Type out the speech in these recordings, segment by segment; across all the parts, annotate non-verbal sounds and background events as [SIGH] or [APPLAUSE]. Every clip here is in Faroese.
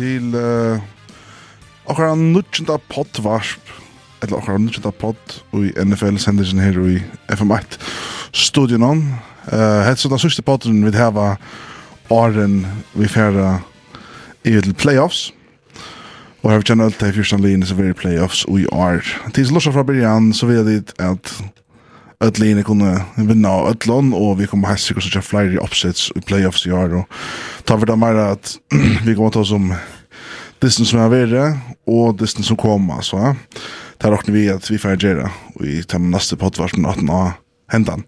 til uh, okkara nutjenta poddvarsp, eller okkara nutjenta pott i NFL-sendelsen her i FM1-studion. Uh, Hets og den sørste potten vil heva åren vi færa i til playoffs. Og her vi kjenner alt det i fyrsta linjen som er i playoffs og i år. Tids lorsa fra byrjan så vil jeg dit at ödla in kunde vinna ödlon och vi kommer ha sig så flyger i i playoffs i år och ta vi det mer att vi kommer ta som distance som är värre och distance som kommer så där råkner vi att vi får göra och i tämn nästa poddvars med 18 av händan.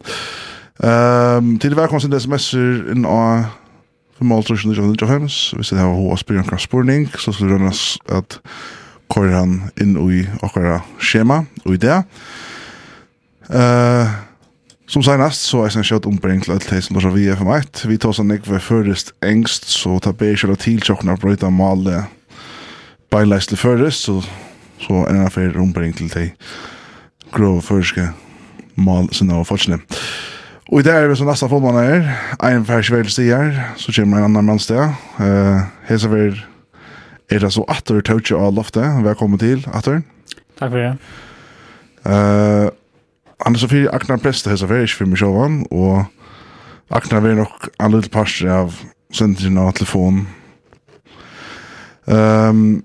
um, till välkomna till sms in a för måltrusjon i John Johannes. Vi ser det här hos Bjørn Kraspurning, så skulle vi rønnes at han inn i akkurat skjema og i det. Uh, som senast så er det kjøtt ombring til alt det som tar vi FM1. Vi tar sånn ikke ved først engst, så tar vi kjøtt til tjokken og brøyta male beileis til først, så, så er det for ombring til de grove førske mal sinne og fortsatt. Og i det er vi som nesten fotmann er, en færre fersvel stier, så kommer en annan mannsted. Uh, Hesa vil er det så atter tøtje av loftet. Velkommen til, atter. Takk for det. Uh, han er så fyrir Agnar presta hesa fyrir ikke fyrir meg sjåvan, og Agnar vil nok en liten parster av sendingen av telefon. Um,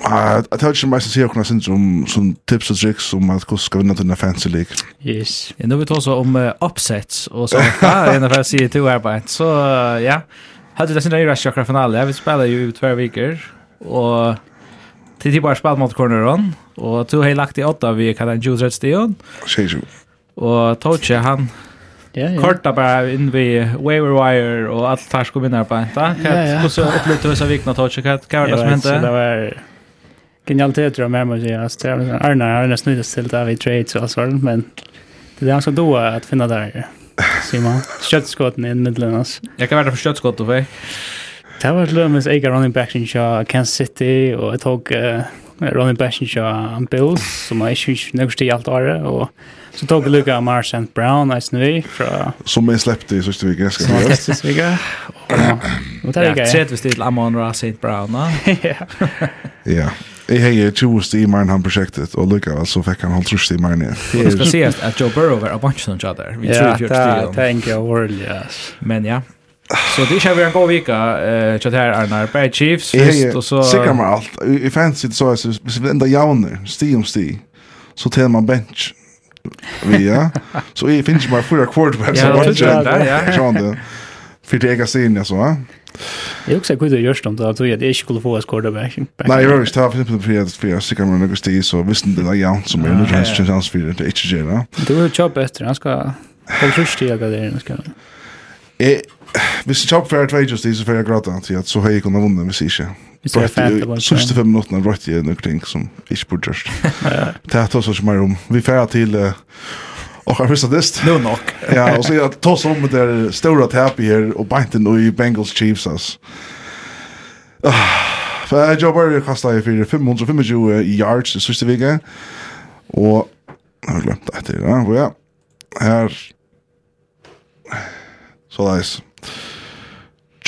Jeg tar ikke mest å si okkurna sinds om sånn tips og tricks om at hvordan skal vinna til en fancy league. Yes. Ja, nå vil vi ta også om uh, upsets og [LAUGHS] så. Ja, en av jeg sier to arbeid. Så ja, hadde det sin rei rask akkurat finale. Vi spiller jo i tver viker, og til tid bare spiller mot corneren, og to har lagt i åtta vi kan en 20-30 stigen. Sier jo. Og Tochi, han ja, ja. korta bara in vi waiver wire og alt här sko vinna på. Ja, ja. Och så upplevde vi så vikna Tochi, Hva var det som hände? Det var genialitet tror jag med mig. Alltså, det var Arna, har nästan nöjt till av i trades och allt men det är det han ska då att finna där. Simon, köttskotten i middelen alltså. Jeg kan være för köttskott då, för Det var ett lömmes egen running back som Kansas City og jeg tok... Uh, running Ronny Bashin og Bills, som er ikke nøkker til alt året, og så tog vi lukket av Mars and Brown, eisen vi, fra... Som jeg slepte i sørste vike, skal jeg gjøre. Som jeg slepte i vike, og... [CLEARS THROAT] Ja, tredje stil Amon Ra St. Brown, [LAUGHS] ja. Ja, jeg heier 20 stimer han prosjektet, og lukket av, så fikk han holdt trus stimer ned. Det skal sies at Joe Burrow var a bunch of each other. Ja, det er ikke overlig, ja. Men ja, Så det kör vi en god vecka eh chat här Arnar Bay Chiefs först och så Sikrar man allt. I fancy det så är det ända jauner, sti om sti. Så tar man bench. Vi ja. [LAUGHS] Så är finns bara fyra quarterbacks och vad det ja. Sean det. För det jag ser ja så va. Jag också kunde görs om det tror jag det skulle få ett quarterback. Nej, jag visste att det för att för sikrar man något sti så visste det där jaunt som är nu chans chans för det är ju det. Du vill köpa bättre, han ska Kom först till jag där nu ska. Eh hvis jeg kjapp for tvei just i, så får jeg gråta til at så har jeg kunnet vunnet, hvis jeg ikke. Hvis jeg er fælt, det var Sørste fem minutter brøtt jeg noen ting som ikke burde gjørst. [LAUGHS] Det er tås oss mer om. Vi færer til och har förstått det. Nu nog. Ja, och så jag tar som med det stora tapet här och bänte nu i Bengals Chiefs alltså. För jag bara kastade i för 525 yards i sista veckan. Och jag har glömt det. Ja, ja. Här. Så där.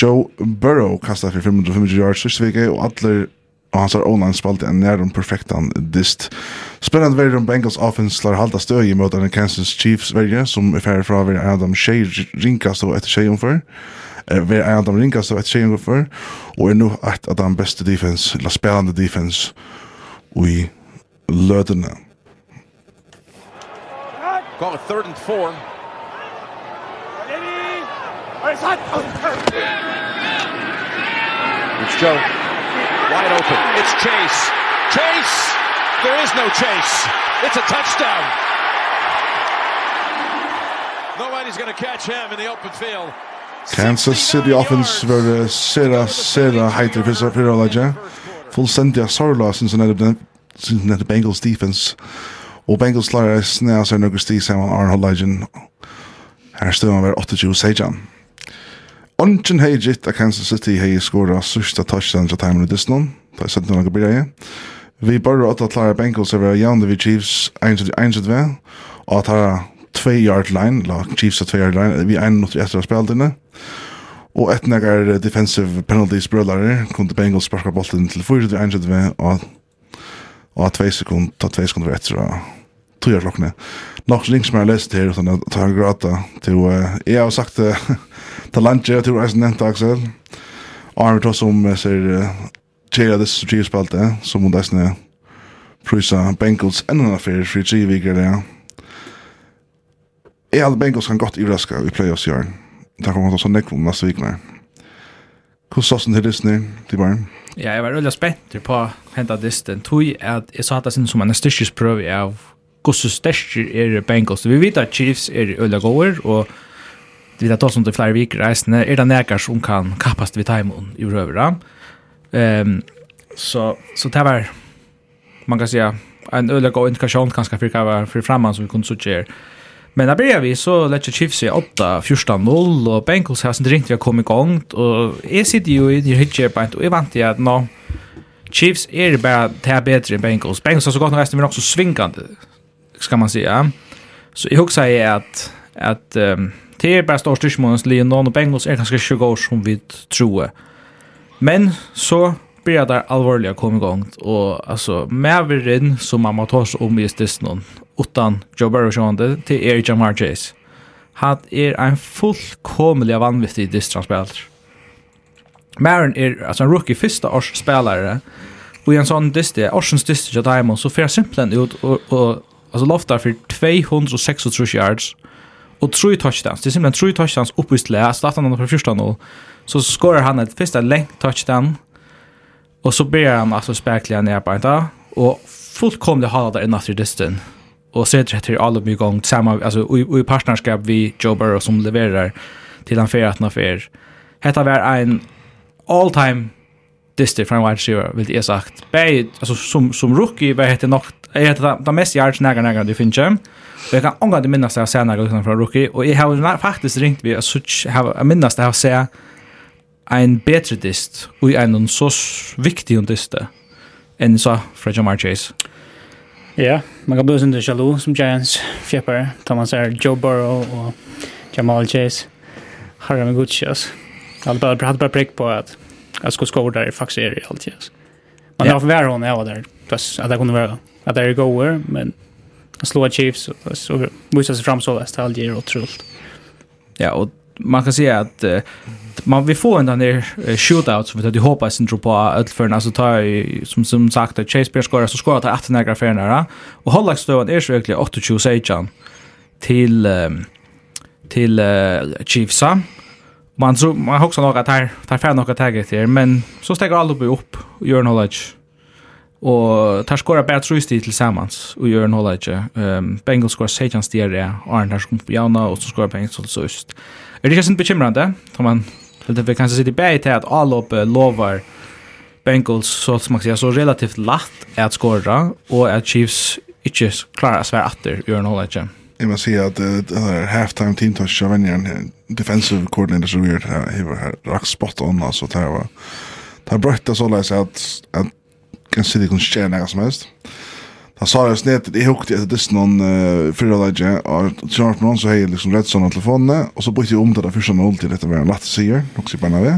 Joe Burrow kastar for 525 yards sista vike, og alla og hans har online spalt en nærum perfektan dist. Spennende verre om Bengals offense slår halda støy i møtene Kansas Chiefs verre, som er ferdig fra å være en av dem tjej ringkast og etter tjej omfør, er være en av dem ringkast og etter tjej omfør, og er nå et av dem beste defense, eller spelande defense, og i lødene. Call it third and four. It's Joe. Wide open. It's Chase. Chase! There is no chase. It's a touchdown. Nobody's going to catch him in the open field. Kansas City offense var sera, sera heiter fyrir fyrir alagja. Fullstendig sorgla sin som er sin er Bengals defense. Og Bengals klarar snæa seg nokkur sti saman Arnold Legend. Her stod han var 28 sejan. Ongen hei gitt at Kansas City hei skora sørsta touchdown til timen i Disney. Da er sett noen bryr. Vi bare åtta klare Bengals er vera jaunde vi Chiefs 1-2 og at her 2-yard line, la Chiefs er 2-yard line, vi er 1-0 etter å spille spiltene. Og et nekkar defensive penalties brølare, kom til Bengals sparka bolten til 4-1-2 og, og 2 sekund, ta 2 sekunder etter av tog jeg klokkene. Nok link som jeg har lest her, sånn at han gråta. Til, jeg har sagt det [LAUGHS] til Lange, til Reisen Nente, Axel. Arne tar som ser tjeja disse spalte som hun deisne prysa Bengals enda enn affær, fri tjivviker det, ja. Jeg hadde Bengals kan godt ivraska i playoffs i år. Det kommer til å sånn nekvom neste vikene. Hvordan sås den til Disney, til barn? Ja, jeg var veldig spent på hentet Disney. Tog at jeg sa at det er som en styrkesprøv av hvordan største er Bengals. Vi vet at Chiefs er øyla gåer, og vi vet at også om det er flere viker reisende, er det nækker som kan kappast vid timen i røvera. Um, så, så det var, man kan säga, en øyla gå indikasjon kanskje for hva for fremman som vi kunne suttje her. Men da blir vi så lett Chiefs i 8-14-0, og Bengals har sin ringt vi har kommit i gang, og jeg sitter jo i det hitjerbent, og jeg vant til at nå, Chiefs er bare til bedre enn Bengals. Bengals har så godt nok resten, men også svingende ska man säga. Så jag också säger att att um, det är bara stor styrsmånens någon och Bengals är ganska 20 år som vi tror. Men så blir det allvarliga kom igång och alltså Maverin som man måste ta om i stisnon utan Joe Burrow sjönde till er Jamar Chase. Han är en fullkomlig vanvittig distransspelare. Marin är alltså en rookie första års spelare. Och i en sån dist, årsens dist till Diamond så får simpelthen ut och, och Alltså loftar för 236 yards och tre touchdowns. Det är simpelthen tre touchdowns uppe i slä. Startar han på första noll. Så skorar han ett första längt touchdown. Och så ber han alltså späckliga ner på inte. Och fullkomligt hålla där innan till distan. Och så är det till alla mycket gång samma alltså i, i partnerskap vi Joe Burrow som levererar till han för att han för. Hetta var en all time distan från wide receiver vill jag sagt. Bäj alltså som som rookie var det nog Jeg heter det, det mest yards nægge nægge du finns ju. Jag kan omgang det minnas jag jeg ser nægge från Rookie, och jag har faktiskt ringt vi att such have a minnas det har se en bättre dist, och en så viktig och dist än så Fred Jamar Chase. Ja, man kan bli sin Jalou som Giants fjepper, Thomas er Joe Burrow og Jamal Chase. Har med god altså. Jag hade bara, bara prick på att jag skulle skåra där i faktiskt är det alltid, alltså. Man har förvärrat hon när jag var där, att det kunde vara att det är goer, men slå Chiefs och så visar sig fram så väst all ger otroligt. Ja, och man kan säga att uh, man vill få en där uh, shootout som vi hade hoppats inte på att för alltså ta som som sagt att Chase Pierce skorar så skorar att efter några för där och hålla stövan är verkligen 28 16 till um, till uh, Chiefs. Man så man hooksar några tar där färna några tag där men så stiger alla upp och gör knowledge. Og tar skora bare tre sti til samans og gjør en holda ikke. Um, Bengel skåra 16 stier det, Arne tar skåra på Jauna, og så skora Bengel så Søst. Er det ikke sint bekymrande? Tar man, det vi kanskje sitte i bæg til at A-loppet lovar Bengals så som man sier, så relativt latt er at skora og at Chiefs ikke klarar å svære atter, gjør en holda ikke. Jeg må si at uh, halftime team touch av venjeren, defensive coordinator som vi har, rakt spot on, altså, det var, det har brøtt så løs at, at en city kunde tjäna några som helst. Da sa jeg snett, jeg hukte etter disse noen uh, fyrre lege, og til hvert måned så jeg liksom rett sånn av telefonene, og så bytte jeg om til det første noen til dette med en latte sier, nok sier bare navig.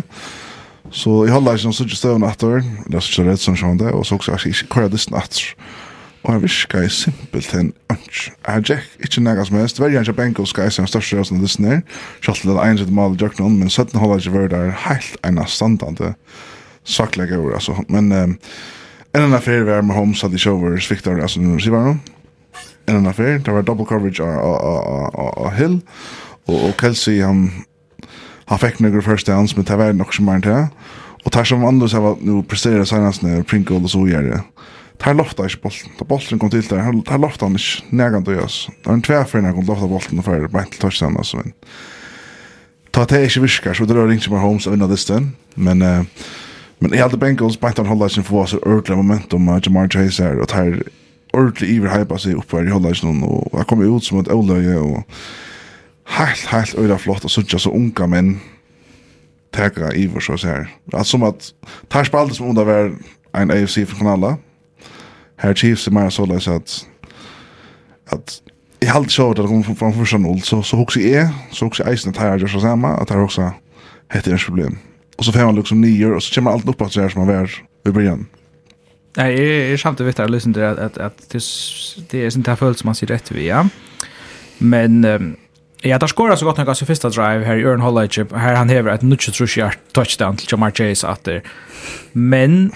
Så jeg holdt ikke noen sånn støvende etter, det er sånn rett sånn sånn det, og så også jeg ikke kvar dess etter. Og jeg visker jeg simpelt en ønsk. Jeg gikk ikke nega som helst, verger ikke Benko se som største røsten disse Disney, selv til det er en sitt mal i Jøknon, men 17 holder ikke vært der helt ena standande saklegger, altså. Men... Um, En annan affär var Mahomes hade shower Victor alltså nu ser man. En annan affär, det var double coverage av Hill och och Kelsey han han fick några first downs men det var nog som inte. Och tar som Anders har nu presterar senast när Pringle och så gör det. Tar lofta i bollen. Tar bollen kom till där. Han tar lofta han inte nägan då görs. Det är en tvärfär när han lofta bollen och för bara till touchdown alltså men. Ta det är inte viskar så det rör inte Holmes att vinna det Men eh Men i hade Bengals bare han hålla sin få så ordentlig momentum av Jamar Chase her, och tar ordentlig iver hypa sig her i hålla sin och han kommer ut som et øløye, og helt helt öra flott og sådär så unga men täcka iver så så här. Alltså som att tar spaltet som under var en AFC för kanala. Här Chiefs er mer så så att at i halt så att de från första noll så så också är så också isen tar jag så samma att det också heter det problem. Och så får han liksom nio och så kommer allt uppåt så här som man var i början. Nej, jag är samt vet att lyssna till att, att, att det, det är sånt här följt som man ser rätt vid, ja. Men um, ja, där skorar så gott något så första drive här i Örn Hollage. Här han häver ett nutch trush touchdown till Jamar Chase efter. Men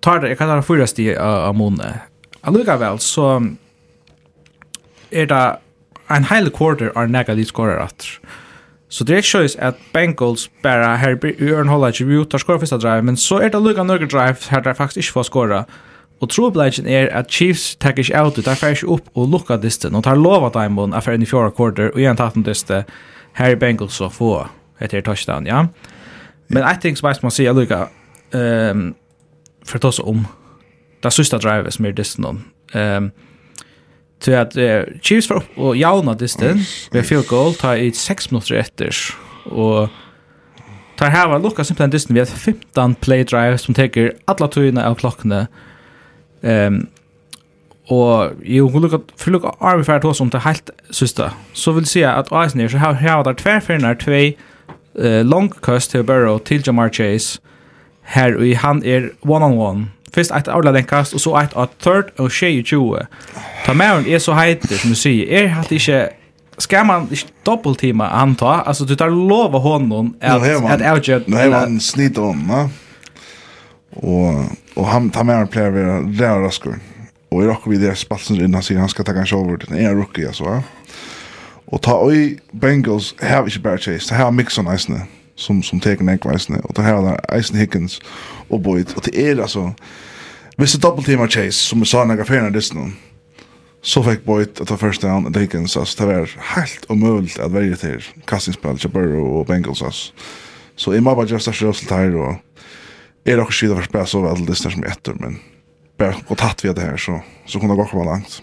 tar det, jag kan ta fyra steg av Mone. Alluga väl så är det en hel quarter är näga de skorar efter. Så det er ikke sjøys at Bengals bare her i Ørnholda ikke vi tar skåret første drive, men så er det lukket noen drive her der faktisk ikke får skåret. Og trobladjen er at Chiefs tar ikke out, der fer ikke opp og lukker disten, og tar lov av at fer inn i fjorda kvarter, og igjen tatt en diste her i Bengals å få etter touchdown, ja. Men jeg tenker som jeg må si, jeg lukker, um, for å ta oss om, det siste drive som er disten, um, Så at uh, Chiefs var upp och jauna distan med field goal ta i 6 minutter etter, og tar her var lukka simpelthen distan vi har 15 play drive som teker alla tøyna av klokkene Ehm um, og jo hun lukka for lukka arvi fyrir tås om til heilt systa så vil sier at Eisner så har hava der tverfirnar tvei uh, long kast til Burrow til Jamar Chase. Her og han er one on one. Fyrst eit avla lenkast, og så eit av third og tjej tjoe. Ta mæren er så heitig, som du sier, er hatt ikkje ska man ikke doppeltima anta, Altså, du tar lov av honom att att outjet. har man snitt om, va? Og, og han tar med han pleier å være vid Raskor. Og i rockar vi det spalsen innan sier han skal ta kanskje over til en rookie altså, va? Og ta oi Bengals her har vi ikke bare chase. Det har Mixon eisne, som som tek en ekvaisne og det her har Eisen Higgins og Boyd Og det er, altså, Hvis det dobbelttimar chase, som vi sa när jag färna distan, så fikk Boyd at ta first down og Lakens, altså det var helt umulig at være til kastningsspel til Burrow og Bengals, altså. Så jeg må bare gjøre att rösta her, og er är också skydda för spela så väl det som etter, men bara gå tatt via det här så, så kunde det gå komma långt.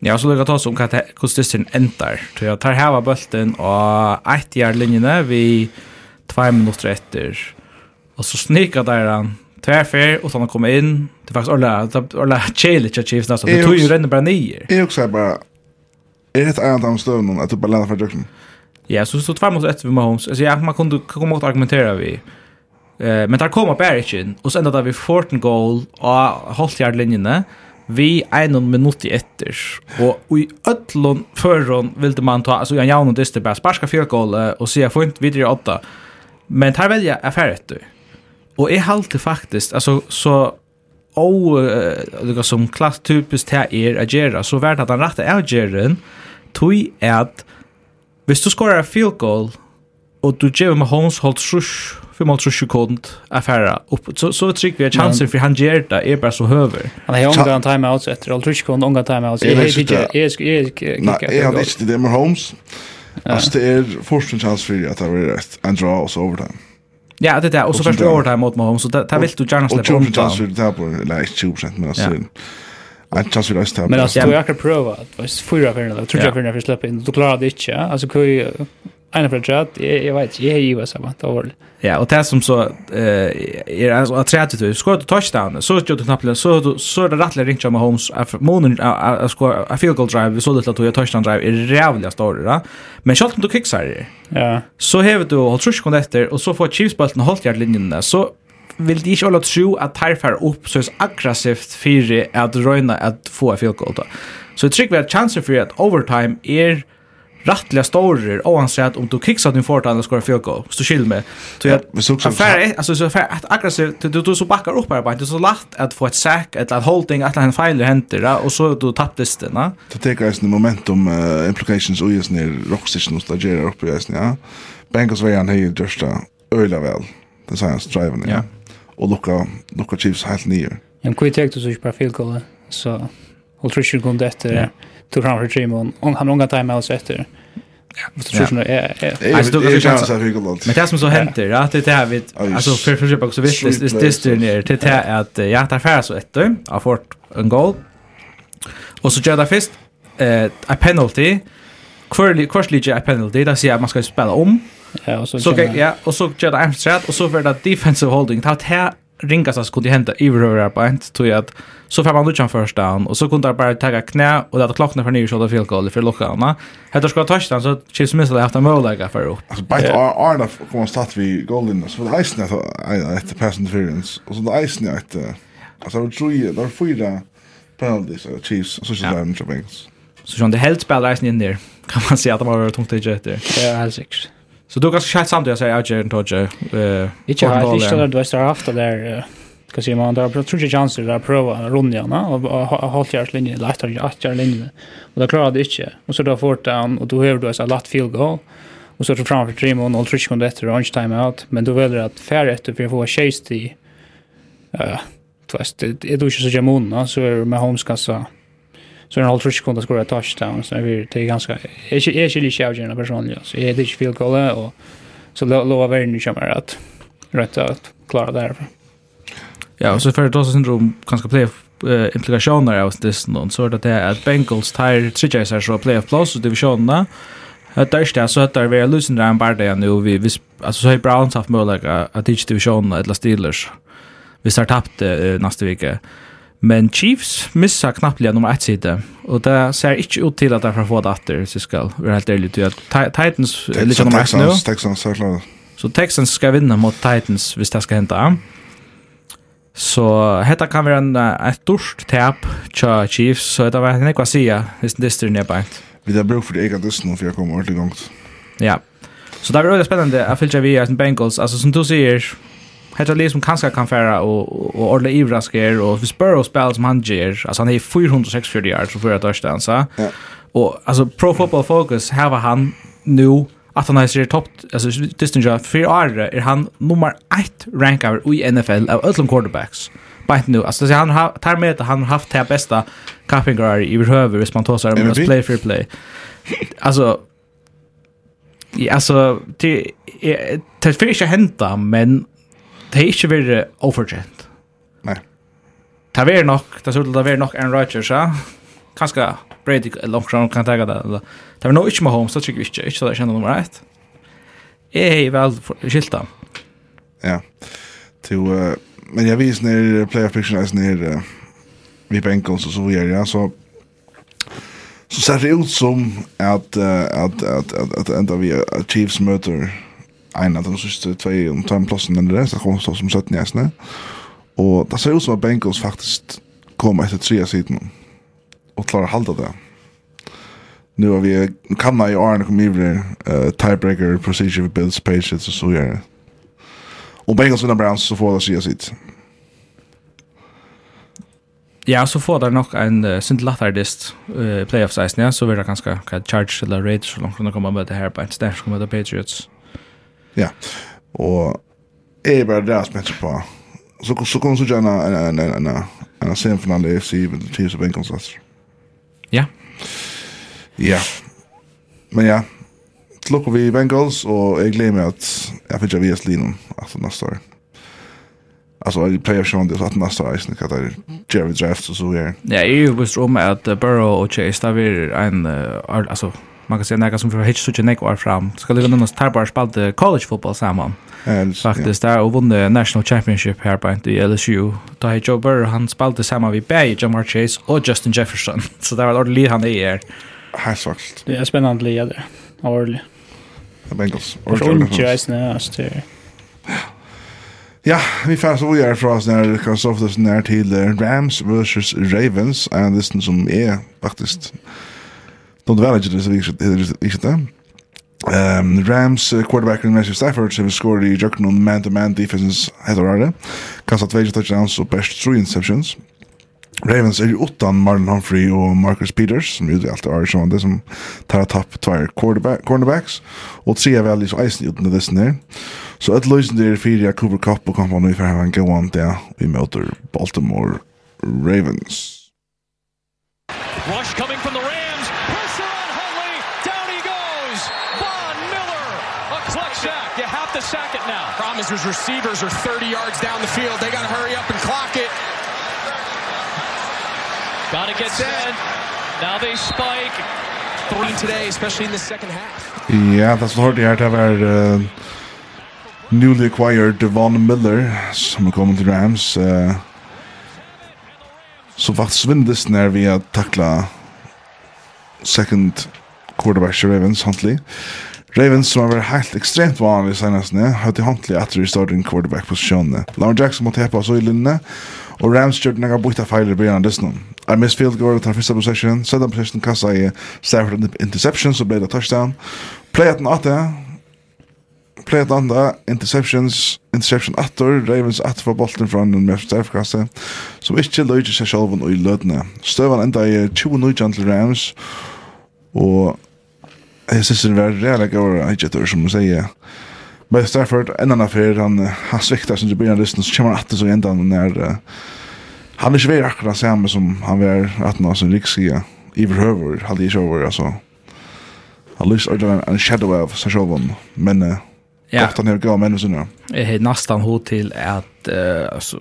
Ja, så lukka oss om hva kostysten endar. Så jeg tar heva bølten og eit jærlinjene vi tvei minutter etter. Og så snika der han tvärfer och såna kommer in. Det är faktiskt alla alla challenge chiefs nästan. Det tog ju redan bara nier. Är också bara är det en av de att du bara lämnar för Jackson. Ja, så så två mot ett vi Mahomes. Alltså jag man kunde komma att argumentera vi. Eh men där kommer Barrichin och sen där vi Fortin goal och hållt yard linjen vi en minut i etter och i öllon förron ville man ta alltså jag jaunade det bara sparka fyra goal och se inte vidare åtta men tar välja affärer Og jeg halte faktisk, altså, så og uh, som klass typiskt det er å gjøre, så vært at han rette er å gjøre tog er at hvis du skorar field goal og du gjør med Holmes holdt trusk för man tror sekund affära upp så så tycker vi att chansen för han ger det är bara så höver. Han har ångat en timeout efter all tror sekund ångat timeout. Jag vet inte jag jag Nej, jag visste det med Holmes. Alltså det är första chans för att det är rätt. en draw oss overtime. Ja, det där och så först över mot Mahomes så där vill du gärna släppa honom. Och chanser där på nej 20 men alltså Jag tror att det är stämt. Men alltså jag kan prova att var fyra färgerna. Jag tror jag för färgerna för släppa in. Du klarar det inte. Alltså kan en för chat jag, jag vet jag är ju så man tar Ja, och det som så eh är alltså att träta du skor du touchdown så gjorde du knappt så du så det rättliga ringt med Holmes av månen av skor a field goal drive så det att du touchdown drive är jävligt stor va. Men shot du kicksar det. Ja. Så häver du håll trusch kon efter och så får Chiefs bollen hållt yard linjen där så vill de inte hålla tro att här far upp så är aggressivt för att röna att få a field goal då. Så jag tycker att chansen för att overtime är rattliga stora och han säger att om du kicksar din fortan och skor field goal så skill med så jag affär alltså så affär att aggressivt du du så backar upp bara bara inte så lätt att få ett sack eller att holding att han failer händer och så du tappades det va det tar ju momentum uh, implications och just ner rockstationen och där uppe just ja. Bengals var han helt just öla väl det sa han driven ja. Och lucka lucka chiefs helt ner en quick take så ju på field goal så Och tror jag kom det efter tog framför Simon och han ångar tajma så efter. Ja. Men det som så händer att det är vi alltså för för köpa också visst det styr ner till det att jag tar färd så ett har fort en goal. Och så gör det först eh a penalty. Kvarlig kvarlig a penalty där ser man ska spela om. Ja, och så så ja, och så gör det en strat och så för det defensive holding. Det här ringast ringaste kunde hända i röra på ett tror jag att så får man luchan först down och så kunde jag bara ta knä och det klockan för nio så field goal för luckan. Hade ska ta touchdown så chips missade efter mål där för upp. Alltså bite are are kommer start vi golden så det isen efter pass interference och så det isen att alltså det tror jag där fyra penalties och Chiefs så så där Bengals. Så John det helt spelar isen in där. Kan man se att de har tungt det jet där. Ja, helt säkert. Så du kanske samt jag säger jag inte inte eh inte har inte där du har haft där kan se man? Där tror jag chanser där prova runda va och hållt jag linjen jag att jag linjen och då klarade det inte och så då fort down och då hör du så lätt field goal och så tror framför tre månader och trish kunde efter lunch time out men då väljer att färre efter för att få chase till eh tvärst det är då ju så jamon så är med Holmes kassa så han alltid kunde skora touchdown så det är ganska är inte är inte lika avgörande personligen så är det inte field goal och så lovar vi nu kommer att rätt att klara det här. Ja, och så för det syndrom ganska play implikationer av det någon så att det är att Bengals tar tredje så så playoff plus och divisionerna Det där står så att det är lösen där en bara det nu vi vi alltså så är Browns haft möjlighet att i divisionen eller Steelers. Vi har nästa vecka. Men Chiefs missar knappliga nummer ett sida. Och det ser inte ut till att de får få det efter, så ska vi helt ärligt. Titans är lite nummer ett nu. Texans, är klart. Så Texans ska vinna mot Titans hvis det ska hända. Så detta kan vara en, ett stort tap till Chiefs. Så det var en ekva sida, hvis det styr ner bänt. Vi har bruk för det egna dysten för jag kommer ordentligt gångt. Ja. Så det var väldigt spännande att följa via Bengals. Alltså som du säger, Hetta er liksom kanskje kan färra og og Orle Ivrasker og vi spör och spel som han ger. Altså han er 464 yards for för att touchdown så. Ja. Og altså Pro Football Focus här var han nu at han er topp altså distance for år er han nummer 1 rankar i NFL av alla quarterbacks. Bant nu alltså så han har tar med att han har haft det bästa cappingar i behöver hvis man tar så här play for play. Alltså Ja, alltså det det för inte hända men det er ikke vært overkjent. Nei. Det er nok, det er det er nok Aaron Rodgers, ja? Kanskje Brady eller fram kan ta det. Det er nok ikke med Holmes, det tykker vi ikke, ikke så det er kjent nummer ett. Jeg er vel skilt da. Ja. Til, uh, men jeg viser ned Playoff Picture jeg ned uh, vi Bengals og så videre, ja, så så ser det ut som at, uh, at, at, at, at enda vi Chiefs møter en av de siste tvei om ta en plassen enn det, så kommer stå som 17 jæsne. Og det ser ut som at Bengals faktisk kommer etter tre siden og klarer å halda det. Nu har vi kanna i Arne kom ivrig uh, tiebreaker procedure with Bills Patriots og så gjør Og Bengals vinner Browns så får det tre siden. Ja, så får det nok en uh, sint lattardist uh, playoffs-eisen, ja, så vil det ganske Charge eller Raiders så langt kunne komme med det her på en sted, så kommer det Patriots. Ja. Och är bara det som heter på. Så så kommer så gärna en en en en en semifinal i FC med det tio så bänken så. Ja. Ja. Men ja. Look vi Bengals och jag glömmer att jag fick jag vet Linon alltså nästa år. Alltså i playoff shown det att nästa år sen det Jerry draft så så är. Ja, ju visst om att Burrow och Chase där är en alltså man kan säga näka som för hitch så tjänar kvar fram. Ska leva någon starbar spalte college football samman. Faktiskt där och vann national championship här på i LSU. Då har Joe Burrow han spalte samman vid Bay, Jamar Chase och Justin Jefferson. [LAUGHS] Så där var ordentligt han är här. Här svagt. Det är spännande liga där. Ordentligt. The Bengals. Och så Jets näst där. Ja, vi får så vidare från oss när Kristoffersen är till Rams versus Ravens. En listen som är faktiskt mm De var inte det så viktigt det. Um, Rams uh, quarterbacken Matthew Stafford som scored i Jöknon man-to-man defensens heter det. Kastat 2 touchdowns och best three interceptions. Ravens är ju åttan Marlon Humphrey och Marcus Peters som ju alltid är som det som tar tapp två quarterback cornerbacks och tre väl så isen utan det där. Så att lösen det är fyra Cooper Cup och kommer nu för han gå on där vi möter Baltimore Ravens. Rush now. Problem his receivers are 30 yards down the field. They got to hurry up and clock it. Got to get set. Now they spike. Three today, especially in the second half. Yeah, det som hørte jeg her, det var uh, newly acquired Devon Miller som er kommet til Rams uh, som faktisk vindes når vi har takla second quarterback til Ravens håndtlig Ravens som har vært helt ekstremt vanlig senast nu har til hantlig att i starting quarterback posisjonene. Lamar Jackson måtte Hepa så i linne og Rams gjorde några bytta feil i början dessutom. I missed field goal till første possession, second possession kassa i Stafford interception så ble det touchdown. Play at Playet andra, interceptions, interception attor, Ravens at for bolten fra den mest sterfkasse, som ikke løyde seg selv og i lødene. Støvan enda i 20 til Rams, og Jeg synes det var rejäla gård hijator som man säger. Men Stafford, en annan affär, han, han sviktar sin början lyssna så kommer han alltid så ända när uh, han är inte värre akkurat samma som han var att han som rikskia överhöver, hade inte över, alltså. Han lyssnar ordentligt en shadow av sig själv, men uh, ja. gott han är gav människorna. Jeg har nesten hod til at, uh, altså,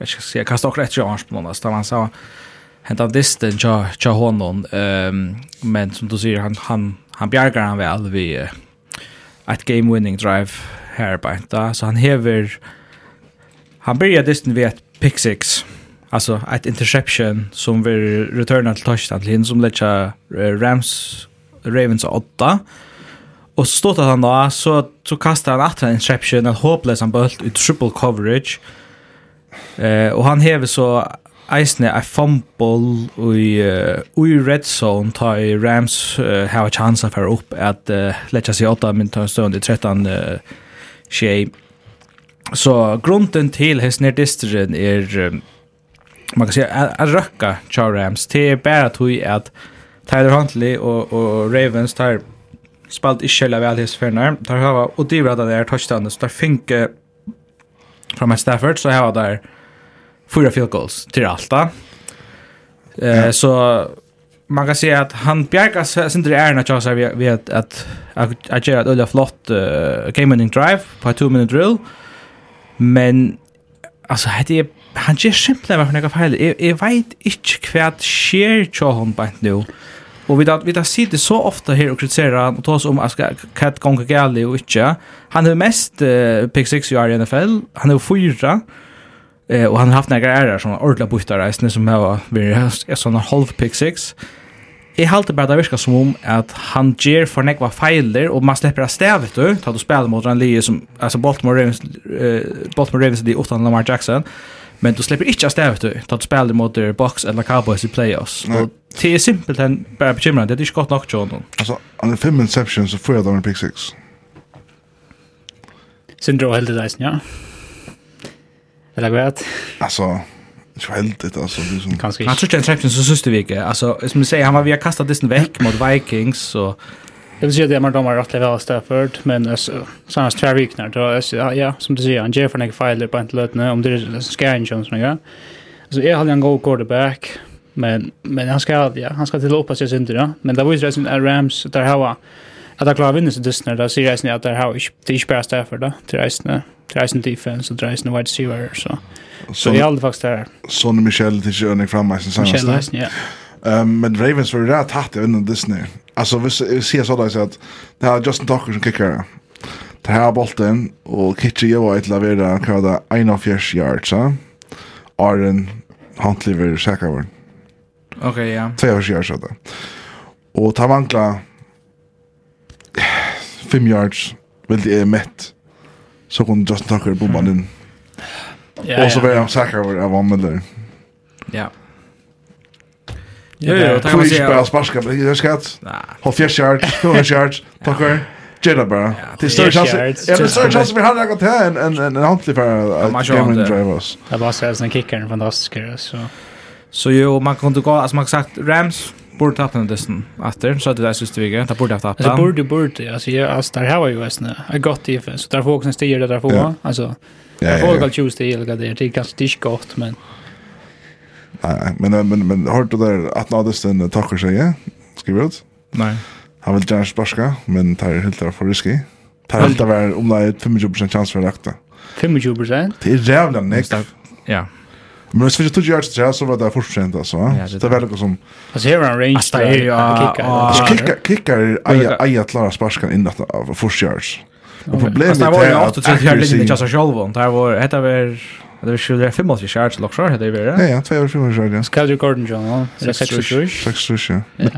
jeg skal si, jeg kastar också rätt i arns på da han sa, hentan disten tja, tja honom, um, men som du sier, han, han han bjargar han väl vi uh, ett game winning drive här på då så han hever han börjar distan vid ett pick six. Alltså ett interception som vi returnar till touchdown till hin som lägger Rams Ravens 8 Och så stod han då så så kastade han åter en interception en hopeless han bolt i triple coverage. Eh og och han hever så eisne a fumble i, uh, i red zone ta i Rams uh, hava chansa her upp at uh, letja seg åtta min ta stund i 13 uh, tjej. Så grunden til his nerdisteren er um, man kan säga att röka Char Rams till bara tog att Tyler Huntley och, och Ravens tar spalt i källa vel his förnar tar hava og det var där touchdown så där finke from Stafford så hava der fyra field goals till Alta. Eh ja. så man kan säga att han bjärkar sin det är när jag vi vet att att göra ett öliga flott uh, game winning drive på 2 minute drill. Men alltså hade jag han ger simpelthen varför några fel. Jag, jag vet inte kvärt share cho hon på nu. Och vi vi har sett det så ofta här och kritiserar han och tas om att kat gånger gäller och inte. Han är mest uh, pick 6 i NFL. Han är fyra. Eh, och han har haft några ärar som ordla byttar som har varit en såna halv pick six. Jeg halte bare det virker som om at han gjør for nekva feiler, og man slipper av stedet, du, da du spiller mot en lige som, altså Baltimore Ravens, uh, Baltimore Ravens de utan Lamar Jackson, men du slipper ikke av stedet, du, da du spiller mot Bucks eller Cowboys i playoffs. Nei. Og det er simpelthen bare bekymrende, det er ikke godt nok, John. Altså, han er fem interceptions og fyrer dem i pick 6. Syndro det reisen, ja. Eller går det? Alltså, Inte väldigt alltså det som Kanske. Jag tror inte Champions så syste vi ikke. Alltså som du säger han var via har kastat disen veck mot Vikings så Jag vill säga det man de har rätt level Stafford men alltså sånas två veckor då det, ja som du säger han ger för några filer på inte lötna om det är scan Jones ja. Alltså är han en god quarterback men men han ska ja han ska till uppas jag synd ja. men det var ju resten av Rams där har, att jag klarar vinna så dyster där ser jag att där har det är inte bara Stafford då till resten Dreisen defense och dreisen wide receiver så. Så jag hade faktiskt där. Sonny Michel till Jörn fram mig sen sen. Michel, ja. Um, men Ravens var rätt hatt innan Disney. Alltså vi ser sådär så att det här Justin Tucker som kickar. Det här bollen och Kitchi gör ett lavera kvar där 41 yards. Arden Huntley vill säkra vår. Okej, okay, ja. Två yards [SIGHS] yards där. Och ta vankla 5 yards vill det är mätt så kom Justin Tucker på banan. Ja, och så var jag säker på att han med Ja. Ja, ja, tack man säga. Spela sparska, det är skatt. Håll fjärs yards, fjärs yards, [LAUGHS] Tucker. Jada bara. Det är större chans. Ja, det är större chans vi hade gått här en en en handlig för att game and drive oss. Det var så här sen kickar en fantastisk så. Så jo, man kunde gå, alltså man sagt Rams borde haft den efter så att det där syste vi inte. Det borde ha tappat. Alltså borde borde alltså jag alltså där var ju väsna. Jag gott defense. så där får också en det där får man alltså. Jag får väl till eller det det kanske det är gott men Nej, men men men har du där att nå det sen tackar sig? Skriver ut? Nej. Han vill gärna sparska, men tar helt där för risky. Tar helt där om det är 25 chans för att akta. 25 Det är jävla näck. Ja. Men hvis vi tog yards til så var det fortsatt, altså. Så det var noe som... Altså, her var en range der, ja. Kikker er eia klara sparskan inn av fortsatt. Og problemet er at accuracy... Det var jo 38 litt av seg selv, det var... Hette var... Det var 25 yards til kjært, lakser, hette vi? Ja, ja, 25 år ja. Skadri Gordon John, 6-7. 6-7, ja. Men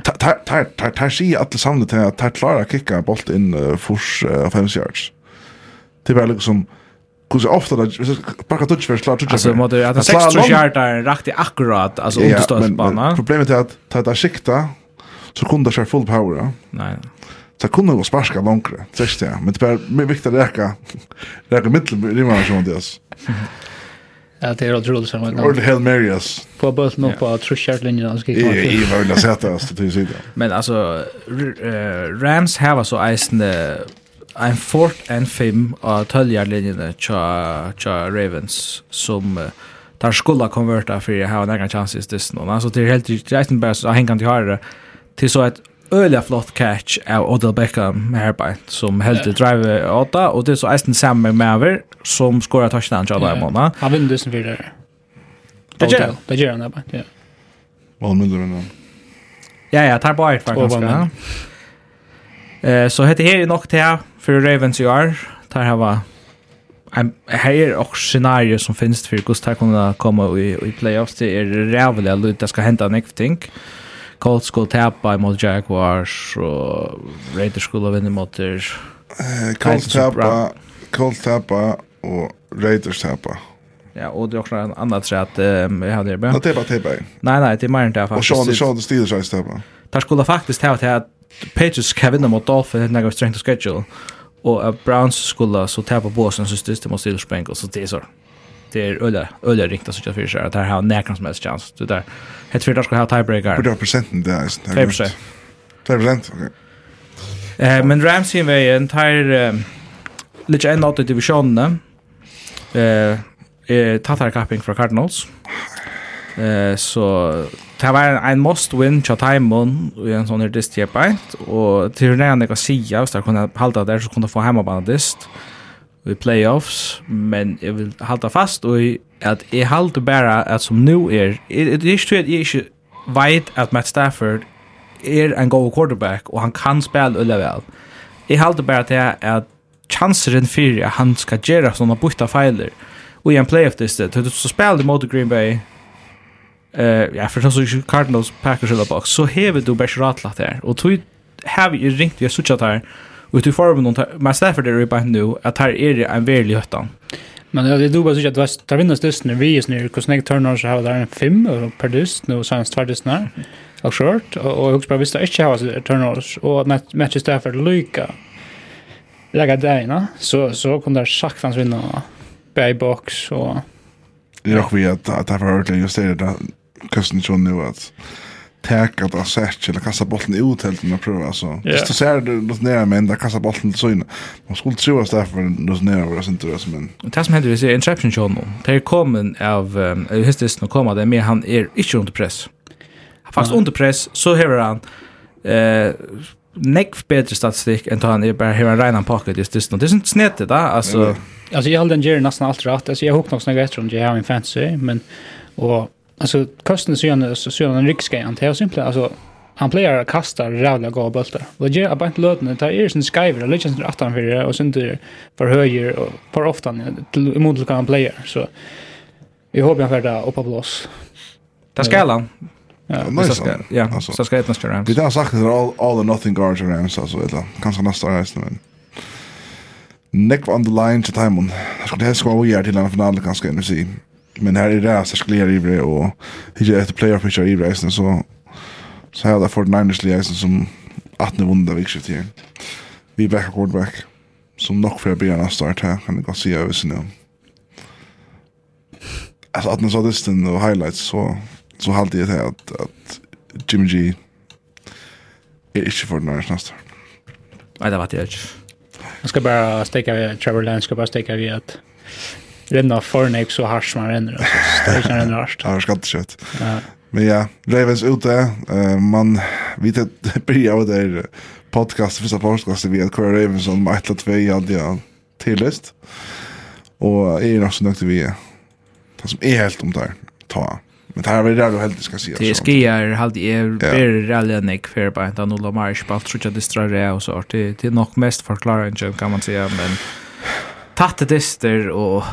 der sier alle sammen til at der klarer kikka bolt inn fors 5 yards. Det var liksom... som hur så ofta det bara touch för slag touch alltså mot att sex touch där rakt akkurat alltså understödsbana problemet är att ta där sikta så kunde det full power Ja. nej så kunde det sparka långt sist ja men det är mer viktigt att räcka räcka mitten det var som det är. Ja, det är otroligt som man. Ordet Hail Marys. På bulten upp på trushärtlinjen. Ja, jag sätta oss till sidan. Men alltså, Rams har så eisende en fort en fem av töljarlinjene tja, tja Ravens som uh, tar skulle konverta för jag har en egen chans i stisna. Alltså det är helt riktigt. Jag är så hängande till höra till så ett öliga flott catch av Odell Beckham här som helt til drive åtta och det är så Eisen Sam Maver som skorar touchdown till Odell Mona. Han vinner det som vi. Det gör han. Det gör han där. Ja. Vad nu då? Ja, ja, tar bara ett faktiskt. Eh så heter här är nog till för Ravens i år. Där har var en här också scenario som finns för Gustav kunna komma i i playoffs det är rävligt att det ska hända något ting. Colts skulle tappa mot Jaguars och Raiders skulle vinna mot eh Colts tappa Colts tappa och Raiders tappa. Ja, och det är också en annan så att um, jag hade det. Ja, det är bara Nej, nej, det är mer än det faktiskt. Och Sean, Sean Steelers har stämma. Där skulle faktiskt ha att Patriots kan vinna mot Dolphins helt nära strength of schedule. Och att Browns skulle så tappa på sin system det måste Steelers Bengals. Så det är så. Det är öliga, öliga riktigt så jag för sig. Att det här har näkran som helst chans. Det där. Helt för att ska ha tiebreaker. Hur är procenten där? är. 5 procent. 5 procent, okej. Eh, men Rams i vägen tar lite en åt i divisionen. Eh, eh, tar capping för Cardinals. Eh, så det var en en must win tja taimon i en sånn her dist jeg beint, og til henne jeg kan sija, hvis jeg kunne halda der, så kunne jeg få hemmabana dist i playoffs, men jeg vil halda fast, og at jeg halda bare at som nu er, det er ikke at jeg ikke vet at Matt Stafford er en god quarterback, og han kan spela ulla vel. Jeg halda bare til at chanseren fyrir at han skal gjøre sånne bytta feiler, og i en playoff dist, så spela det mot Green Bay, eh ja för så ju Cardinals Packers eller box så hever du bäst ratlat där. och tog har vi ringt vi har switchat här och du får någon men Stafford är på nu att här är det en väldig hötta men jag du bara så att det där vinner stösten vi är snur kus nek turnovers har där en 5 per dust nu sen tvärdes när och short och också bara visst inte har turnovers och matches Stafford Luka lägga där na så så kunde där schackfans vinna by box och Det är också vi att, att det här var ordentligt just det där kusten ju nu att täcka att assert eller kasta bollen ut helt när så. alltså. Just så ser du något ner men där kasta bollen så in. Man skulle tro att därför något ner var sen tror men. Det som händer är interception show nu. Det kommer av um, hur det ska komma det med han är inte under press. Fast under press så hör han eh nekv bättre statistik än ta han är bara hur en renar pocket just det. Det är inte snett det alltså. Alltså jag håller den ger nästan allt rätt. Alltså jag hookar nog snägt efter om jag har en fancy men och alltså kosten så gärna så så en riksgrej han tar simpelt alltså han plejer att kasta jävla goda bultar. Och ger är bara inte löten, det är sin skriver, det ligger att han för det, och sen det för höger och för ofta emot kan han plejer. Så vi hoppas han färdar upp på blås. Det ska han. Ja, så ska ja, så ska det nästa round. Det har sagt det all all or nothing guards around så så eller kanske nästa resten men. Neck on the line till Timon. Det skulle helst gå vidare till en final kanske nu se men här är det så skulle jag ju och hitta efter player för sig i resten så så här där för Niners ligan som att nu vunda vilket igen. Vi back quarterback som nog för att bli en start här kan jag se över sig nu Alltså att när så det och highlights så så hade jag det att att Jimmy G är inte för Niners nästa. Nej, det var det. inte. Jag ska bara stäcka vid Trevor Lance, ska bara stäcka vid att renna fornek så harsh som han renner. alltså. det [LAUGHS] är inte harsh. Ja, ska skattkött. Ja. Men ja, Ravens ute. Uh, man [LAUGHS] vet att börja av där podcast första podcasten vi att Kåre Ravensson med ett eller två hade jag tillist. Och är nog så nöjd vi är. Det som är helt om där. Ta. Men det här var det du helt ska säga. Det ska jag halt är ber rally neck för på att nolla marsch på allt så att det och så det det är nog mest förklaringen kan man säga men tatt det dyster och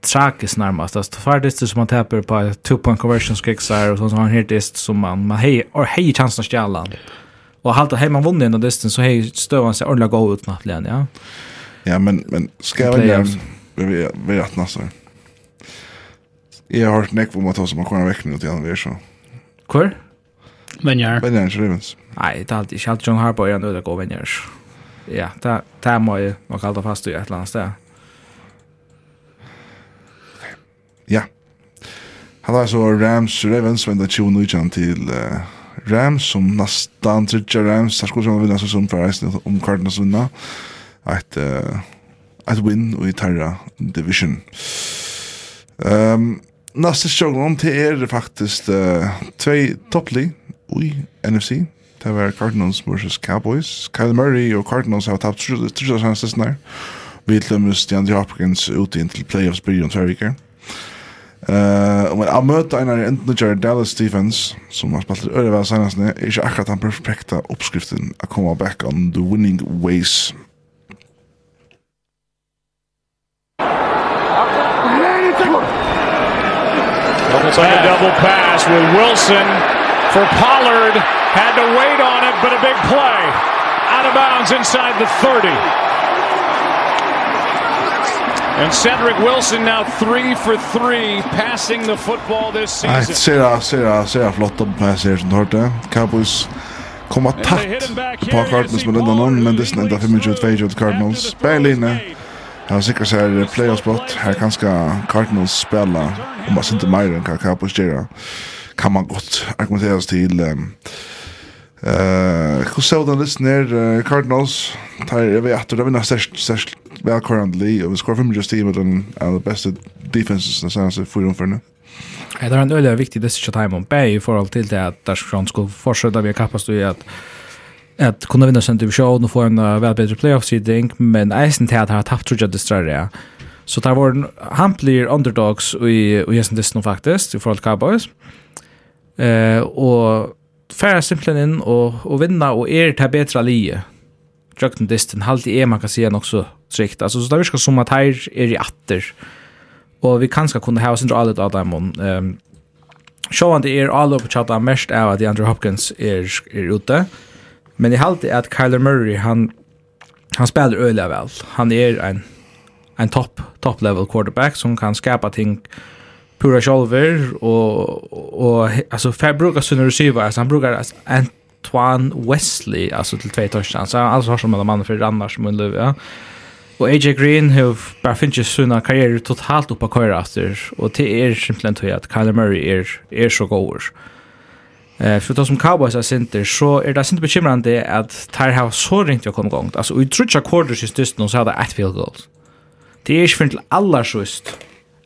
tragiskt närmast. Alltså tvärdist som man täpper på two point conversion skicksar och så har han helt dist som man man hej och hej chansen att stjäla. Och halt hej man vunnit den disten så hej stövan sig ordentligt gå ut nattligen, ja. Ja, men men ska jag väl vi vi att nästa. Jag har hört näck på mig som man kommer veckan ut igen vi så. Kvar? Men ja. Men ja, Ravens. Nej, det är alltid Charles John Harper och jag nu det går men ja. Ja, det där må jag nog hålla fast i ett eller annat Ja. Han var så Rams Ravens vända 2019 till uh, Rams som nästan tredje Rams. Här skulle man vinna som för resten om Cardinals vinna. Ett, uh, ett win i Terra Division. Um, Nästa sjågång till er faktiskt uh, två topplig i NFC. Det var Cardinals versus Cowboys. Kyle Murray og Cardinals har tapt trusla sannsesnar. Vi lømmes DeAndre Hopkins ut inn til playoffs byrjon tvær viker. Uh, men jag möter en av ändå Dallas Stephens som har spelat öre väl senast nu är inte akkurat den perfekta uppskriften att komma back on the winning ways. Almost like a double pass with Wilson for Pollard. Had to wait on it, but a big play. Out of bounds inside the 30. And Cedric Wilson now 3 for 3 passing the football this season. Ser ser ser flott om passer som du hørte. Cowboys kom tatt på Cardinals med den någon men det snäda 25-22 Cardinals. Berlin. har säkert så här playoff spot. Här kanske Cardinals spela om man inte mer än Cowboys gör. Kan man gott argumentera till eh hur så den lyssnar Cardinals tar vi åter det vinner särskilt velkårende li, og vi skår 500 stil med den av de beste defenses den seneste forumførende. Det er en øyelig viktig decision time om Bay i forhold til det at Darskrand skulle fortsette ved kappast i at at kunna vinna sin division og få en uh, vel bedre playoff-seeding, men eisen til at han har tapt tror jeg det større. Så det var han blir underdogs i, i hessen distan faktisk, i forhold til Cowboys. Uh, og færre simpelthen inn og, og vinna og er til bedre lige jökten disten halde är man kan säga också trygt. alltså så där ska som at her är i atter och vi kanske kunde ha oss inte av dem ehm Sjåan det er alle på chatta mest av at Andrew Hopkins er, er ute. Men jeg halte at Kyler Murray, han, han spiller øyelig vel. Han er en, en top, top level quarterback som kan skapa ting pura sjolver og, og, og altså, for jeg bruker sin receiver, altså, han bruker en Antoine Wesley alltså till två touchdowns. Alltså har som en man för annars men Löv ja. Och AJ Green har bara finns sina karriär totalt upp på köra efter. och det är simpelthen till att Kyler Murray är är så god. Eh för de som Cowboys är center så är det inte bekymrande att Tyre har så ringt jag kom igång. Alltså i tredje quarters just just nu så hade ett field goals. Det är ju för till alla just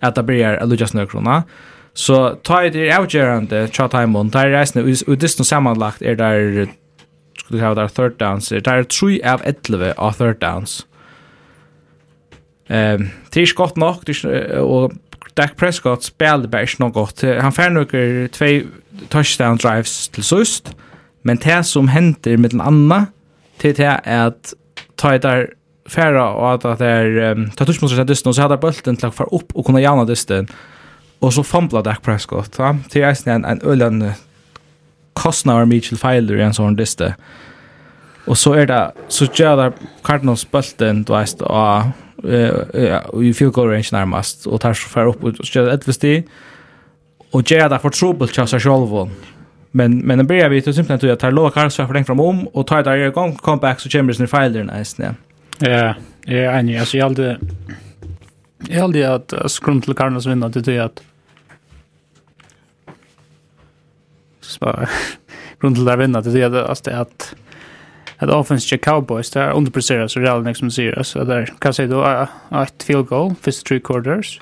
att det blir att luckas några Så ta det er avgjørende tja taimon, ta er reisende, og som sammanlagt er der, skulle du ha der third downs, er der 3 av 11 av third downs. Ehm, um, det er ikke godt nok, er, og Dak Prescott spelade bare ikke noe godt. Han fer noen tvei touchdown drives til sust, men det som henter med den andre, til det er at ta det der færa og at det er, um, ta touchmonster til dysten, og så hadde bulten til å fara opp og kunne jana dysten, Og så fambla Dak Prescott, ja. Til reisen en, en ølen kostnader Mitchell Feiler i en sånn liste. Og så er det, så gjør det Cardinals bølten, du veist, og i field goal range nærmast, og tar så fær opp, og gjør det etvis tid, og gjør det for trobel til seg selv. Men, men det blir vi til simpelthen til at tar lov Karlsvær for den fram om, og tar det i gang, comeback, så kommer det sin Feiler nesten, ja. Ja, jeg er enig, altså jeg aldri, hade aldri at skrum till Cardinals vinner till det att Så grund [LAUGHS] till att vinna det är det att att offense offensive Cowboys där underpresterar så real liksom säger så där kan säga då ett field goal first three quarters.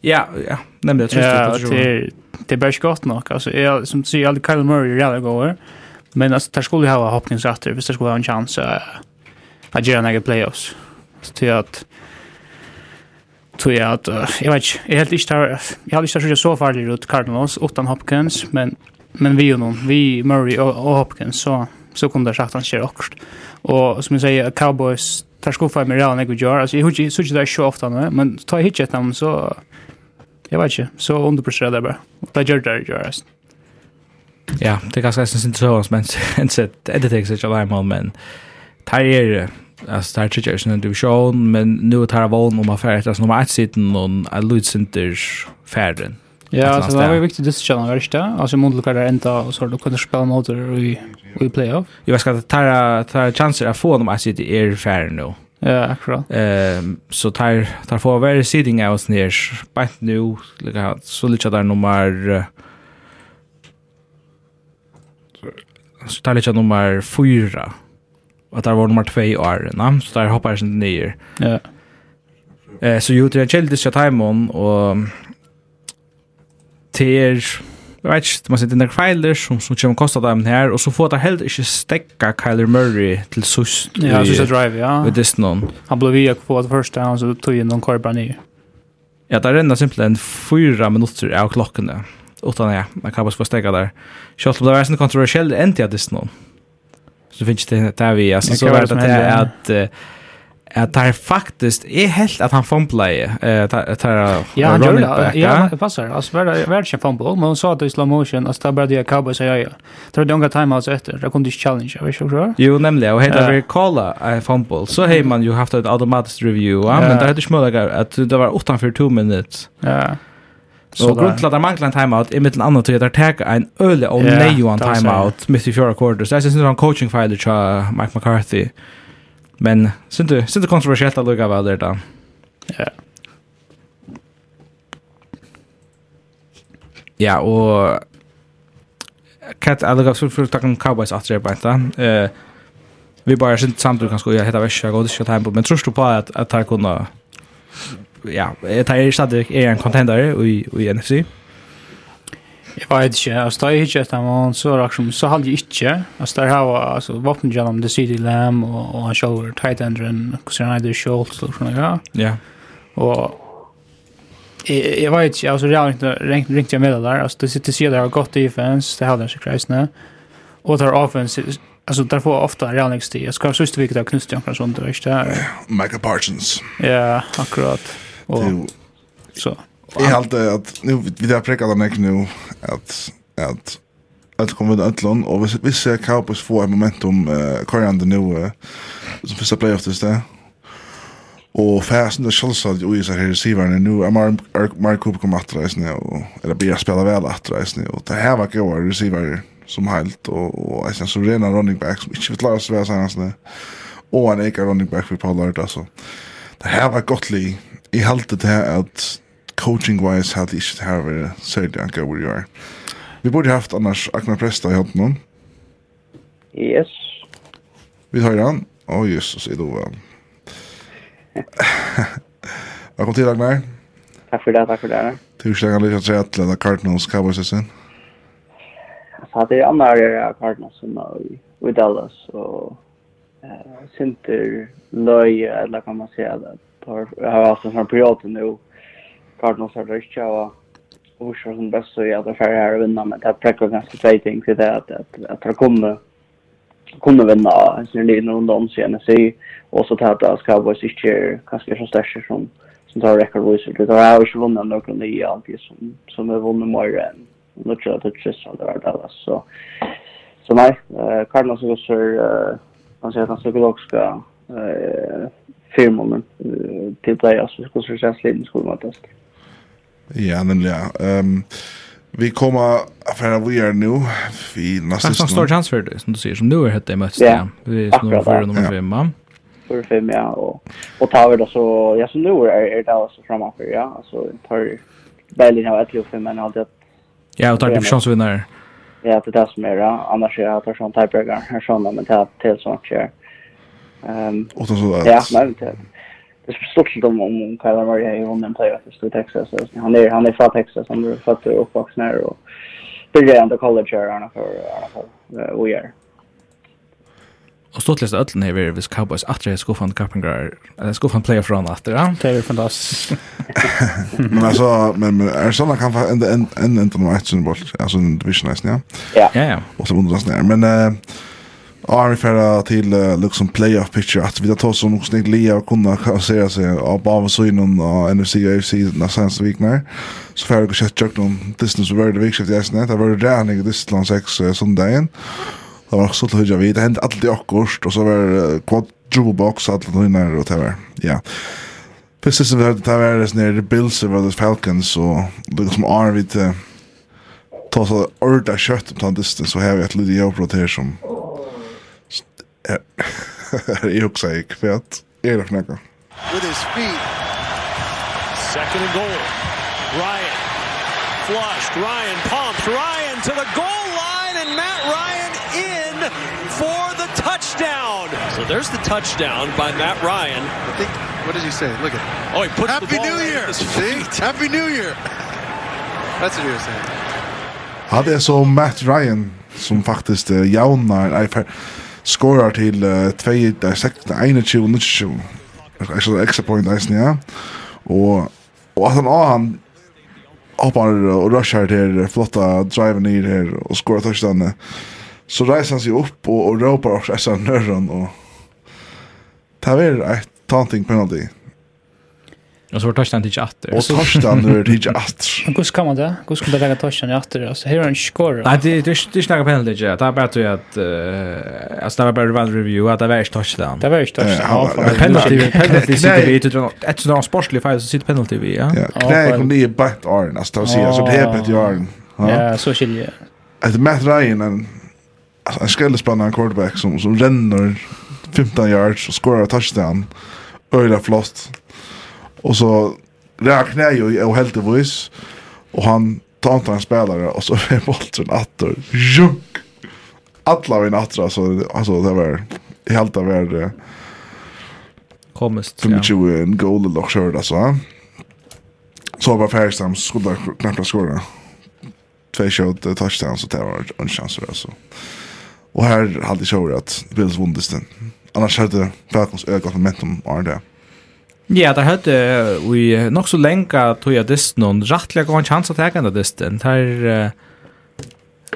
Ja, ja, nämnde jag tror jag. Det är det bärs gott nog alltså jag som säger aldrig Kyle Murray real goer. Men alltså där skulle ha Hopkins efter, det skulle ha en chans att göra några playoffs. Så till att tror jag att uh, jag vet inte jag helt inte har jag har inte så farligt ut Cardinals utan Hopkins men men vi ju någon vi Murray och, och Hopkins så så kunde det sagt han kör också och som jag säger Cowboys tar skuffa med Real Negro Jar, alltså jag hur så det så ofta nu men ta hit ett namn så jag vet inte så underpresterar det bara det gör det gör alltså Ja, det er ganske jeg synes ikke så, men en sett, det er det ikke så mye, men tar er alltså där tycker jag sen division men nu tar jag vån om affär efter nummer 1 sidan och Lloyd Center färden. Ja, så det var viktigt det skulle värst det. Alltså mot Lucas där ända och så då kunde spela mot i i playoff. Jag ska ta ta chanser att få dem att sitta i er färden nu. Ja, akkurat. Ehm så tar tar få vara sitting out ner på nu lika så lite där nummer så tar lite nummer 4 Och där var nummer 2 år, va? Så där hoppar jag inte ner. Ja. Eh så gjorde jag Chelsea shot hem on och ter Jag vet inte, man sitter i filer som, som kommer kosta dem här och så får det helt inte stäcka Kyler Murray till sust. Ja, sista drive, ja. Vid Disnon. Han blev via på det första han så tog in någon korbar ner. Ja, det renner simpelthen fyra minutter av klokkene, Utan ja, man kan bara få stäcka der. Kjallt om det var en kontroversiell ändtid av Disnon. Mm så finns det där vi alltså så vart det är att att det faktiskt är helt att han fumblade eh tar ja han gjorde det. ja det passar. Alltså var det var det fumble. Men hon sa att det slow motion alltså där började det cowboys ja ja. Tror det några timeouts efter? Det kunde det challenge jag vet inte jo nämligen. Och heter vi calla en fumble så hej man ju haft ett automatiskt review Ja, men det hade smålagar att det var 8 för 2 minuter ja. Så grunn til at det mangler en timeout er mittel annet til at det tar en øle og neioan timeout midt i fjøra quarter. Så jeg synes det var en coaching feil til Mike McCarthy. Men synes du, synes du kontroversielt at lukka vel der da? Ja. Ja, og Kat jeg lukka for å takke om Cowboys at det er bare Vi bare synes samtidig kanskje, ja, heta var ikke, jeg går ikke time på, men tror du på at, at jeg kunne ja, det er stadig er en contender i, i NFC. Jeg vet ikke, altså da jeg ikke etter man så raksjon, så hadde jeg ikke, altså der har jeg, altså våpengjennom The City Lamb og, og han selv var tight enderen, hvordan han heter Schultz og sånne ja. Ja. Og jeg, jeg vet ikke, altså ringt, ringt jeg med det der, altså det sitter sier det har godt defense, det har den sikkert reisende, og det offense, Alltså där får ofta Real Next Jag ska sista vilket jag knust Jan Fransson där, inte där. Michael Parsons. Ja, akkurat. Och det, så. Jag har alltid att nu vi där präckar den nu att att att komma ut Atlon och vi vi ser Cowboys få ett momentum uh, korrande nu som första playoff det där. Og fasen det sjølsa at ui seg her siverne nu er Mark Mark Cooper kom atra nu og eller blir spela vel atra nu og det her var gode receiver som helt og, og eisne så rena running back som ikke vil klare seg vel og en eikar running back for Pollard altså det her var godt li jeg halte det her at coaching-wise hadde ikke det her vært særlig anker hvor jeg er. Vi borde haft annars Agnar Presta i hånden. Yes. Vi tar han. Å, oh, Jesus, er du vel. Velkommen til, Agnar. Takk for det, takk for det. Tusen takk, Alicia, til at leda Cardinals Cowboys er sin. Altså, det er andre er av Cardinals som er i Dallas, og uh, Sinter, Løy, eller kan man si at Tar har haft en sån period nu. Cardinals har det inte och och så som bäst så jag där färre här vinna men det präcker ganska fighting till det att att att det kommer kommer vinna en sån liten runda om sig NFC och så tar det ska vara sig chair kanske så starkt som som tar record voice det har ju vunnit några i alltid som som är vunnit mer än nu tror jag att det är så där där så så nej Cardinals så så man säger att han ska eh firmaen til playoffs, vi skulle se sliten skulle matas. Ja, nemlig, ja. Um, vi kommer fra vi er nu, vi nesten... Kanskje står det, som du sier, som du har hette i møtt, ja. Vi er nummer 4 og nummer 5, ja. Nummer 5, ja, og, og tar vi da så, ja, så nu er, er det altså fremover, ja, altså, tar Berlin av 1 og 5, men alltid at... Ja, og tar du. Ja, det er det som er, ja, annars er det sånn tiebreaker, sånn, men det er til sånn, ja. Ehm. Och så att Ja, men inte. Det är stort om om Kyle Murray är ju en player i Texas. Han är han är från Texas, han är född och uppvuxen här och började under college här han för han för år. Och stort läst öllen här vi Vis Cowboys att jag ska få en Carpenter. Eller ska få en player från att ja. Det är fantastiskt. Men alltså men är såna kan få en en en international bolt alltså en division nästan ja. Ja ja. ja. Och så undrar jag men eh Ja, vi färra till uh, liksom playoff picture att vi tar oss som också inte Lea och kunna kassera sig av bara så inom uh, NFC och AFC nästa vecka när så färra och kött jag någon distance över det viktigt jag snett det var det där när det stod 6 söndagen det var också så hur vi. Det hände allt i august och så var uh, quadruple box allt det när och där ja. Fyrst sist vi hade det var det nere Bills över Falcons och liksom vi uh, ta så orda kött om distance så här vi ett litet jobb här som jag också gick för att är det knäcka. with his feet. Second and goal. Ryan flushed. Ryan pumps. Ryan to the goal line, and Matt Ryan in for the touchdown. So there's the touchdown by Matt Ryan. I think, what does he say? Look at Oh, he puts the Happy ball New Year! his See? feet. Happy New Year! That's what he was saying. Ja, det är så Matt Ryan som faktiskt uh, jaunar nej för skorar til 2 6 21 22. Alltså extra point där ja. Och och att han han hoppar och rushar till flotta drive ner här och skorar touchdown. Så reiser han sig upp och, och ropar också SNR-en och tar väl ett taunting penalty. Och så var Torsten till chatter. Och Torsten nu är det inte. Hur ska man det? Hur ska man lägga Torsten åter? Alltså, här är en skor. Nej, det är inte några penalty. Det är bara att eh alltså, det var bara en review att det var inte Torsten. Det var inte Torsten. Ja, penalty, penalty sitter vi utifrån. Ett sådant sportsligt fall så sitter penalty vi. Ja, knä kom ner i bett åren. Alltså, det är bett i åren. Ja, så skiljer jag. Att Matt Ryan, en, en skällespannande quarterback som, som ränner 15 yards och skorar touchdown. Öjla flott. Och så räknar jag ju och helt evis och han tar inte en spelare och så är bollen attor. Junk. Alla vi nattra alltså alltså det var helt av värde. komist, ja. ju en goal eller så alltså. Så var Färjestad skulle knappt skora. Två shot touchdowns och det var en chans alltså. Och här hade jag att Bills vunnit den. Annars hade Falcons ökat momentum av det. Ja, der hadde vi nok så lenge tog jeg disten, og rettelig gav en chans å ta den disten. Der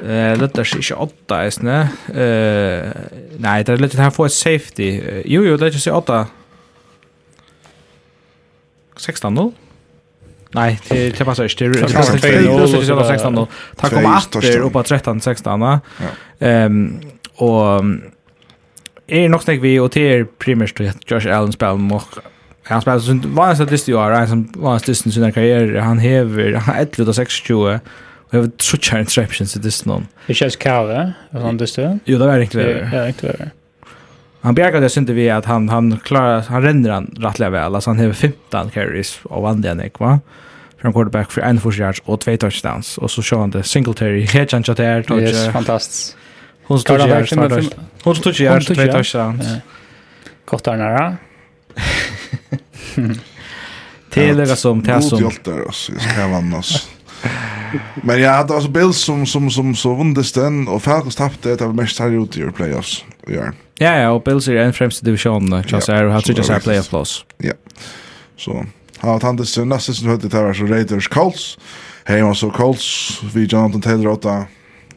eh lutar sig inte åtta är snä. Eh nej, det är lite här få ett safety. Jo jo, det är ju åtta. 16 0. Nej, det det passar inte. Det passar inte. Det är 16 0. Tack om att det är 13 16. Ehm och är nog snägg vi och till primärt Josh Allen spelar nog han spelar som var en statist i år, han som var en statist i sin karriär, han hever, han har 11 av 26, och hever så kjær interceptions i disten någon. Det känns kall, va? og han diste? Jo, det var riktig verre. Ja, riktig värre. Han bjergar det synte vi att han, han klarar, han renner han rattliga väl, alltså han hever 15 carries og vann det ikke, va? Från han quarterback for 41 yards och två touchdowns, Och så kör han det Singletary, helt han kjatt her, Yes, fantastiskt. Hon som tog yards, hon som tog yards, 2 touchdowns. Kottar næra. Det är som det som... God där oss, jag ska vann oss. Men jag hade alltså Bills som, som, som så vundes den och Falcons tappade det var mest här ute i playoffs Ja. Ja, ja, och Bills är en främsta division. Chans är att det just är playoff plus. Ja, så... har Han det sen nästa sin hade det tävlar så Raiders Colts. Hej, och så Colts vi Jonathan Taylor åtta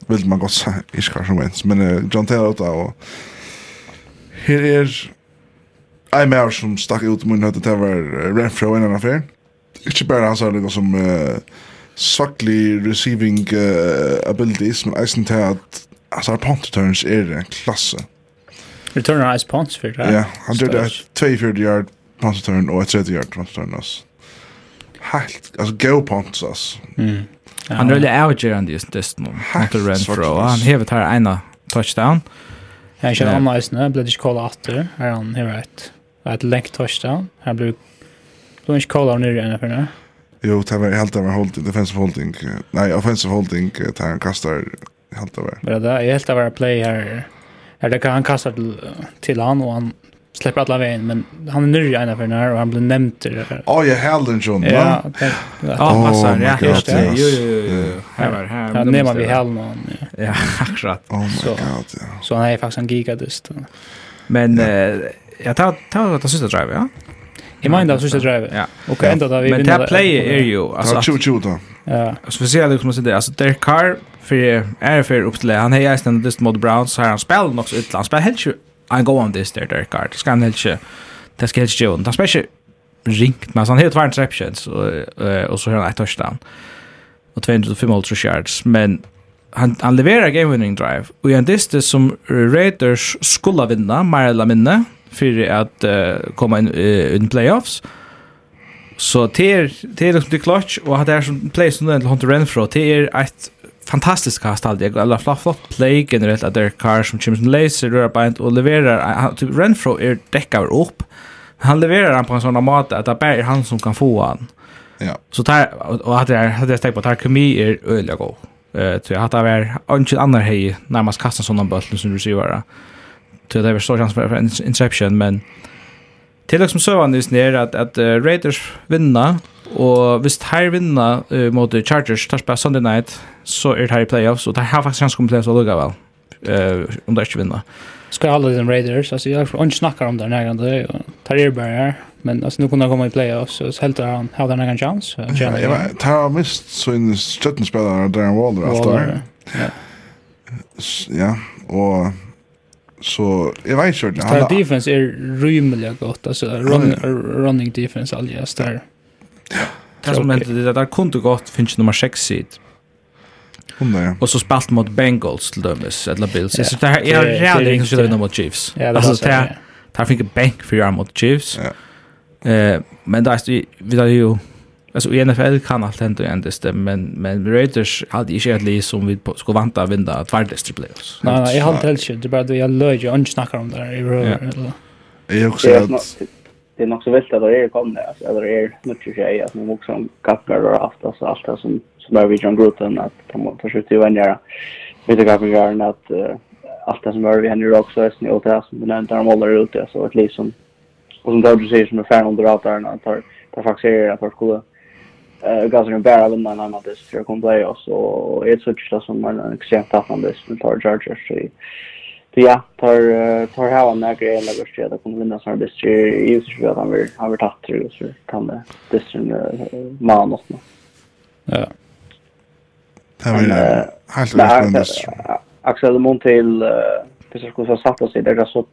Vill man gott säga, iskar som vins. Men John Taylor åtta och... Här är en mer som stakk ut mun munnen det var Renfro innan affären. Ikke bare han sa liksom som uh, saklig receiving uh, abilities, men eisen til at altså, punt returns er en klasse. Returner er spons for det? Ja, han gjør det 42 yard punt return og 30 yard punt return, altså. Helt, altså, go punts, altså. Mm. Ja. Han rullar avgörande just dess nu. mot Renfro, han hevet här ena touchdown. Jag känner honom nice nu, jag blev inte kolla åter. Här han, här rätt ett länk touchdown. Här blev då inte kallad ner än för nu. Jo, det var helt av holding, defensive holding. Nej, offensive holding där han kastar helt av. Men det är helt av play här. Här det kan han kasta till, till han och han släpper alla vägen men han är nere ena för nu och han blir nämnt till det här. Åh, jag hällde en ja. Ja, passar. Ja, just det. Jo, jo, jo. Här var här. Ja, när man vill och någon. Ja, [LAUGHS] akkurat. Oh my god, ja. Så han är faktiskt en gigadist. Men Ja, ta ta ta sista drive, ja. I mind av sista drive. Ja. Och ända där vi Men ta play är ju alltså. Ta chu chu då. Ja. Så vi ser liksom så det alltså Derek Carr för är för upp till han hejar sen dist mot Browns så här han spelar nog så utlands. Spelar helt ju I go on this there Derek Carr. Det ska han helt ju. Det ska helt ju. Det spelar ringt men han helt var interceptions och och så har han ett touchdown. Och 255 yards men han, han leverar game winning drive. Och en distance som Raiders skulle vinna, mer eller mindre, för att uh, komma in uh, in playoffs. Så det är det är liksom det clutch och att det är som play som den Hunter Renfro det är ett fantastiskt kast alltid. Jag alla flott flott play generellt att det är Carr som Jameson Laser rör på och levererar typ Renfro är däckar upp. Han levererar han på en sån mat att det är han som kan få han. Ja. Så tar och att det är hade jag tänkt på att Tarkemi är öliga god. Eh så jag hade varit annan annan hej närmast kastan såna bollen som du ser vara till det var stor chans för Inception men till liksom sövan just ner att att uh, Raiders vinna och visst här vinna uh, mot the Chargers tar på Sunday night så är det här i playoffs och det har faktiskt chans att komma så lugga väl. Eh om det inte vinna. Ska alla den Raiders alltså jag har inte snackar om det när jag det tar er bara men alltså nu kunde komma i playoffs så helt har han har den en chans. Ja, jag tar mist så in stöttenspelare där Waller efter. Ja. Ja, och Så jag vet inte. Han defense är rymliga gott alltså run, running defense alls där. Ja. Det som hände det där kunde gott finns nummer 6 seed. Hon där. Och så spalt mot Bengals till dömes eller Bills. Så det här är redan kanske det mot Chiefs. Ja, det Alltså det här fick en bank för mot Chiefs. Ja. Eh men där vi där ju Alltså i NFL kan allt hända ändå det men men Raiders hade ju ett lag som vi skulle vanta att vinna att det playoffs. Nej, nej, jag har inte helt det bara det jag löjer och snackar om där i rör. Jag också att det är nog så vilt att det är kommer alltså eller är mycket tjej att man också kappar och haft alltså allt det som som är vi John Gruden att de försöker ju vänja vid det kappar gör att allt det som är vi henne också är snö och det som den där de håller det så ett liv som och som Dodgers säger som är färdig under allt där när tar tar faktiskt är att de skulle eh gasen är bara av en annan av det för att komma playoffs och ett sånt där som man extremt tappande med tar Chargers så Så ja, tar tar här en där grej eller så där kommer vinna såna distri i så att han vill har vi tagit till så kan det distrin man och. Ja. Det var helt rätt. Axel Montel det så skulle satt oss i där så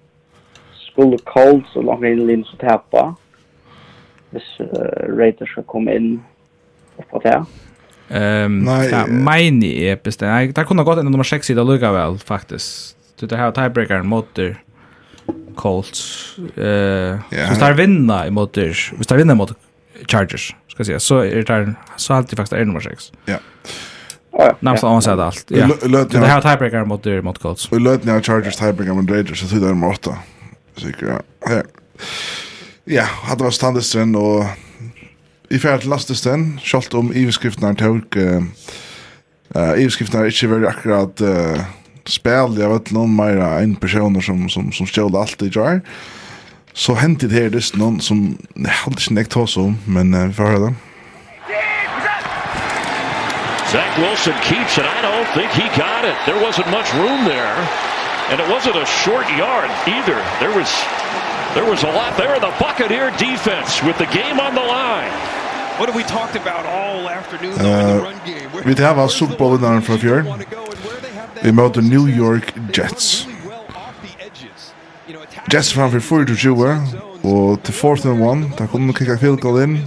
skulle Colts så långt in i linjen så tappa. Hvis Raiders ska komma in på det. Ehm, ja, mine är bestämt. Där kunde gått en nummer 6 sida lugga väl faktiskt. Du det här tiebreaker mot Colts. Eh, yeah. så tar vinna mot der. Vi tar vinna mot Chargers, ska säga. Så är det så alltid faktiskt är nummer 6. Ja. Namsa on sett allt. Ja. Det här tiebreaker mot mot Colts. Vi löt när Chargers tiebreaker mot Raiders så det är nummer 8. Säkert. Ja. Ja, hade varit standardstrend och i ferd til lastesten, selv om iveskriftene er tøk, uh, iveskriftene er ikke veldig akkurat uh, spil, jeg vet noen mer enn personer som, som, som stjål alt i jar. Så hentet det her, det noen som jeg hadde ikke nekt hos om, men uh, vi får høre det. Zach Wilson keeps it. I don't think he got it. There wasn't much room there. And it wasn't a short yard either. There was There was a lot there in the Buccaneer defense with the game on the line. What have we talked about all afternoon uh, in the run game? Where, vi tar har Super Bowl innan fra fjør. Vi møter New York Jets. Jets framfor 24, og til 4th and 1, da kunne kikka field goal inn.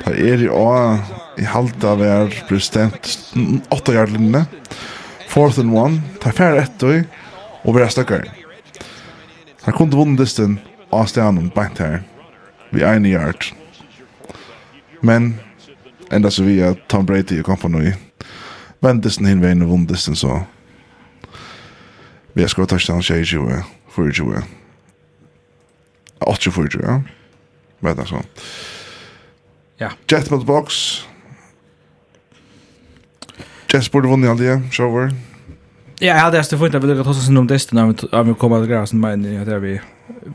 Per er i A, i halda vær, er stemt 8 yard linne. 4th and 1, tar færre etter, og vi er stakkar. Han kunne vunnen distan, avstanden bant her, vi er en yard. Men, enda så vi er Tom Brady og kompani, vendisten hin veien og vundisten så. Vi er skått touchdown 22, 24. 8-24, ja. Vet jeg sånn. Ja. Jet mot box. Jets borde vunnet all det, shower. Ja, jag hade just fått att vi hade tossat om det när vi kom att gräva sen men jag vi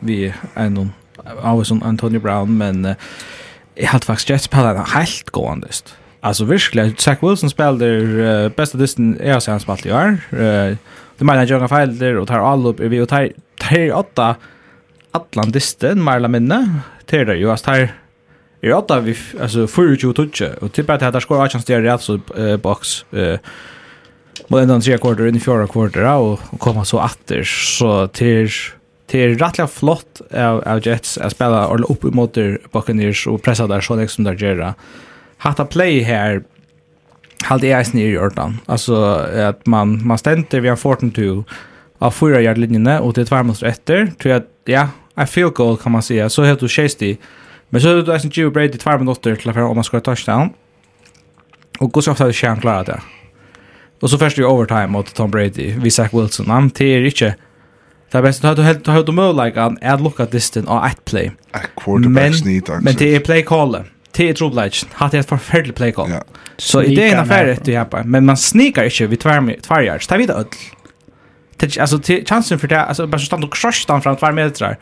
vi är någon av oss Antonio Brown men uh, jag hade faktiskt Jets på en helt gående. Dest. Alltså virkelig, Zach Wilson spelade bästa disten jag han spalt i år. Uh, Det menar jag fel där och tar all upp vi och tar tar åtta Atlantisten Marla minne. Tar det ju att tar är åtta vi alltså 40 touch och typ att det här skor 18 stjärnor alltså box eh Och ändan tre kvarter in i fjärde kvarter och, och komma så åter så till till rättliga flott av, av Jets att spela eller upp mot Buccaneers och pressa där så liksom där göra. Hatta play här hade jag snir i ordan. Alltså att man man ständer vi har 14-2 av fyra yardlinjerna och det är tvärmål efter. Tror jag ja, I feel goal kan man säga. Så heter du Chasty. Men så är det Jason Joe Brady tvär minuter till att om man ska touchdown. Och går så ofta att Shane klarar det. Och så först i overtime mot Tom Brady, vi Zach Wilson. Han tar inte Det er best, att du helt har du möjlighet att add look at this thing or at play. Men men det är play call. Det är trubbelage. Har det ett förfärligt play call. Så idén är affär rätt du har men man sneakar inte vid tvär tvär yards. Det vid öll. Det alltså chansen för det alltså bara stanna och crush down fram tvär meter.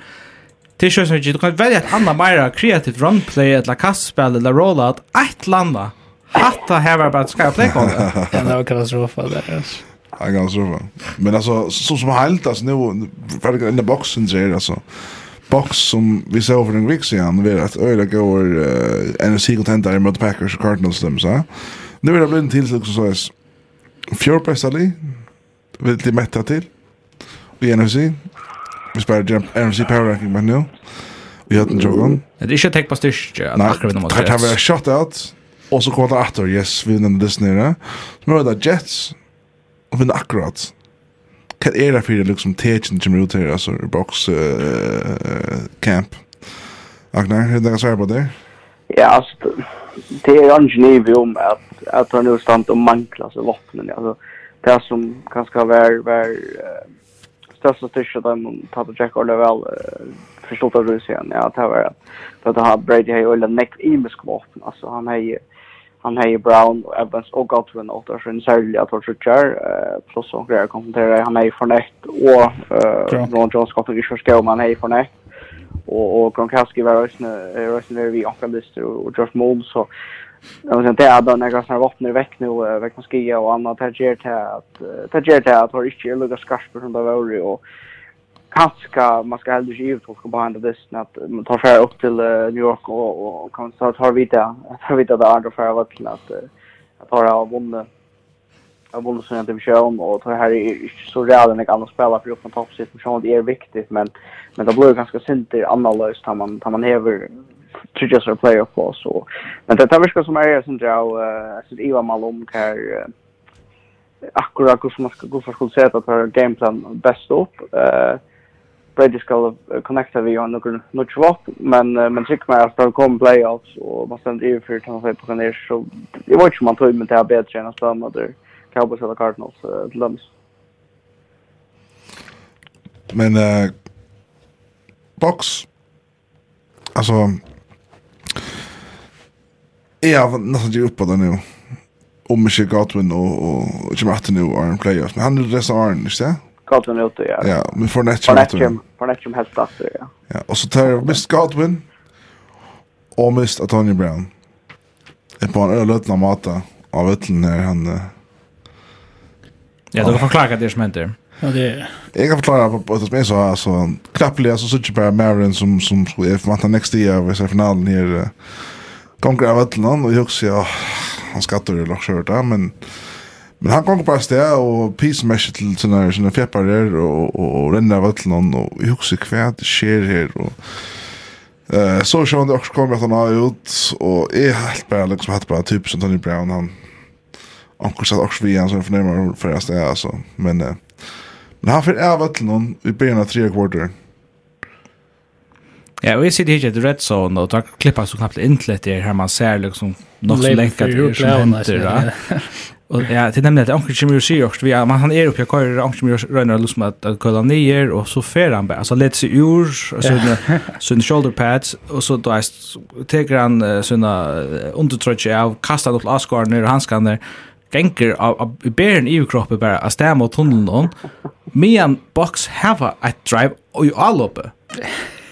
Det känns som du kan välja ett annat mer kreativt run play eller kastspel eller rollout. Ett landa. Hatta här var bara ska play kon. Den var katastrof där. Ja, katastrof. Men alltså så som helt alltså nu verkar in the boxen så är alltså box som vi såg för en vecka sedan vi att öra går uh, NFC contender mot Packers och Cardinals dem så. Nu är det blivit till så så är fjör pressali vill det mätta till. Vi NFC vi spelar jump NFC power ranking men nu. Vi har den jogon. Det är inte tech på styrka. Nej, det har varit shot out. Och så kom det åter, yes, vi vinner den lyssnare. Så nu är det Jets. Och vinner akkurat. Kan era för liksom teaching som ut här alltså box uh, camp. Agnar, hur det går på det? Ja, alltså det är en geniv om att att han nu stant och mankla så vapnen alltså det som kanske var uh, största styrka där man tar Tato Jack Orle väl förstått av Rusien. Ja, det var det. Att han Brady har ju öljat näkt i muskvapen. Alltså han har ju han Hey Brown och Evans och Godwin och där sen särskilt att vart Richard plus och grejer konfronterar han är för nätt och Ron Jones ska för Richard ska man är för nätt och och Gronkowski var också resten vi och lister och Josh Mold så Jag vet inte, jag när jag snart vattnar väck nu, väck med skia och annat, det här ger till att, det här ger till att har inte lugga skarspar som det var och kanske man ska heller ju folk på andra dess att man tar färre upp till New York och och kan ta tar vi det tar vi det andra då för att att att av vunnit av vunnit sin division och tar här är så redan jag kan spela för upp en toppsit det är viktigt men men det blir ganska sent annorlunda tar man tar man över to just a player på så. Men det tar vi som är sen jag så Eva Malom kan akkurat hur man ska gå för att det på gameplan bäst upp. Eh Brady skal connecta vi och några något svårt men uh, men tycker man att det kommer playoffs och man ständ ju för att han på ner så det var ju man tror men det är bättre än att stanna där Cowboys eller Cardinals till dem. Men uh, box alltså Ja, nästan ju uppe där nu. Om Michel Godwin och och Jim Ratton nu är en playoff. Men han är det så är, inte det? Godwin ute, ja. Ja, men Fournette kommer ute. Fournette Netchum helt etter, ja. ja. Og så tar jeg mist Godwin og mist Antonio Brown. Jeg på en øløtende mata av øtlen her, han... Ja, du kan forklare det som henter. Ja, det er... Jeg kan forklare på, på det som jeg så, altså, knappelig, altså, så ikke bare Marin som, som skulle vant den neste tida, hvis jeg finalen her, uh, gonger av øtlen, og jeg husker, ja, han skatter jo lakskjørt, men... Ja, Men han kom på sted og pismesh til sånne, sånne fjepparer og, og, og renner av øtlen og jeg husker hva det skjer her og uh, så sjøen det også kom at han har ut og jeg helt bare liksom hatt bare typ som Tony Brown han anker satt også vi han som fornærmer for jeg sted altså. Men uh, men han fyrir av øtlen i begynner tre kvarter Ja, og jeg sitter ikke i Red Zone, og tar klipper så knappt inn til dette her, man ser liksom nok så lengt at det er som henter, da. Og ja, det er nemlig at Anker Jimmy ser också vi man han är uppe jag kör onkel Jimmy røyner liksom at att kolla nyer, og så fer han bare, altså alltså seg ur og såna sånne [LAUGHS] shoulder pads og så da teker han sånne undertrøtje av kastar upp Oscar ner handskan där genker av bären i kroppen bara att stämma mot tunneln då. Men box hava et drive och ju all uppe.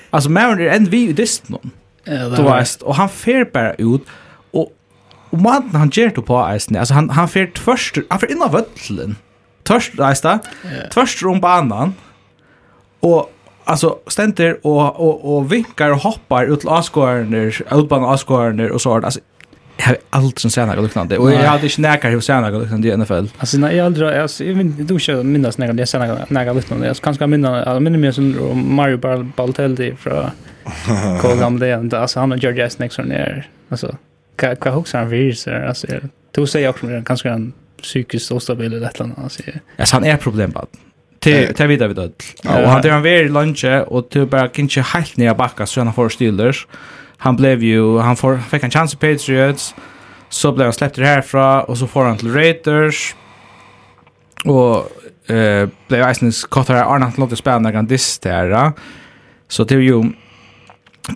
Alltså Mariner en vi i distan. Du vet, och han fer bara ut Og maten han gjør det på eisen, altså han, han fyrt først, han fyrt innan vøtlen, tørst reista, yeah. tørst om banan, og alltså ständer och och och vinkar och hoppar ut avskårner utbana avskårner och så där alltså jag har aldrig som sen har liknande och jag hade inte näkar hur sen har liknande i NFL alltså när jag aldrig alltså jag vet inte hur jag minns när jag sena har näkar liknande jag kanske minns jag minns mer som Mario Bal från [LAUGHS] Kolgam det alltså han och George Snake som är alltså vad vad huxar han vid så alltså då säger jag också kanske en psykiskt ostabil eller ett annat alltså. Alltså han är problembad. Till till vidare vid öll. Och han det han var lunch och till bara kanske helt ner backa så han får Steelers. Han blev ju han får fick en chans i Patriots. Så blev han släppt härifrån och så får han till Raiders. Och eh blev Isnes kortare Arnott låter spänna han distera. Så det är ju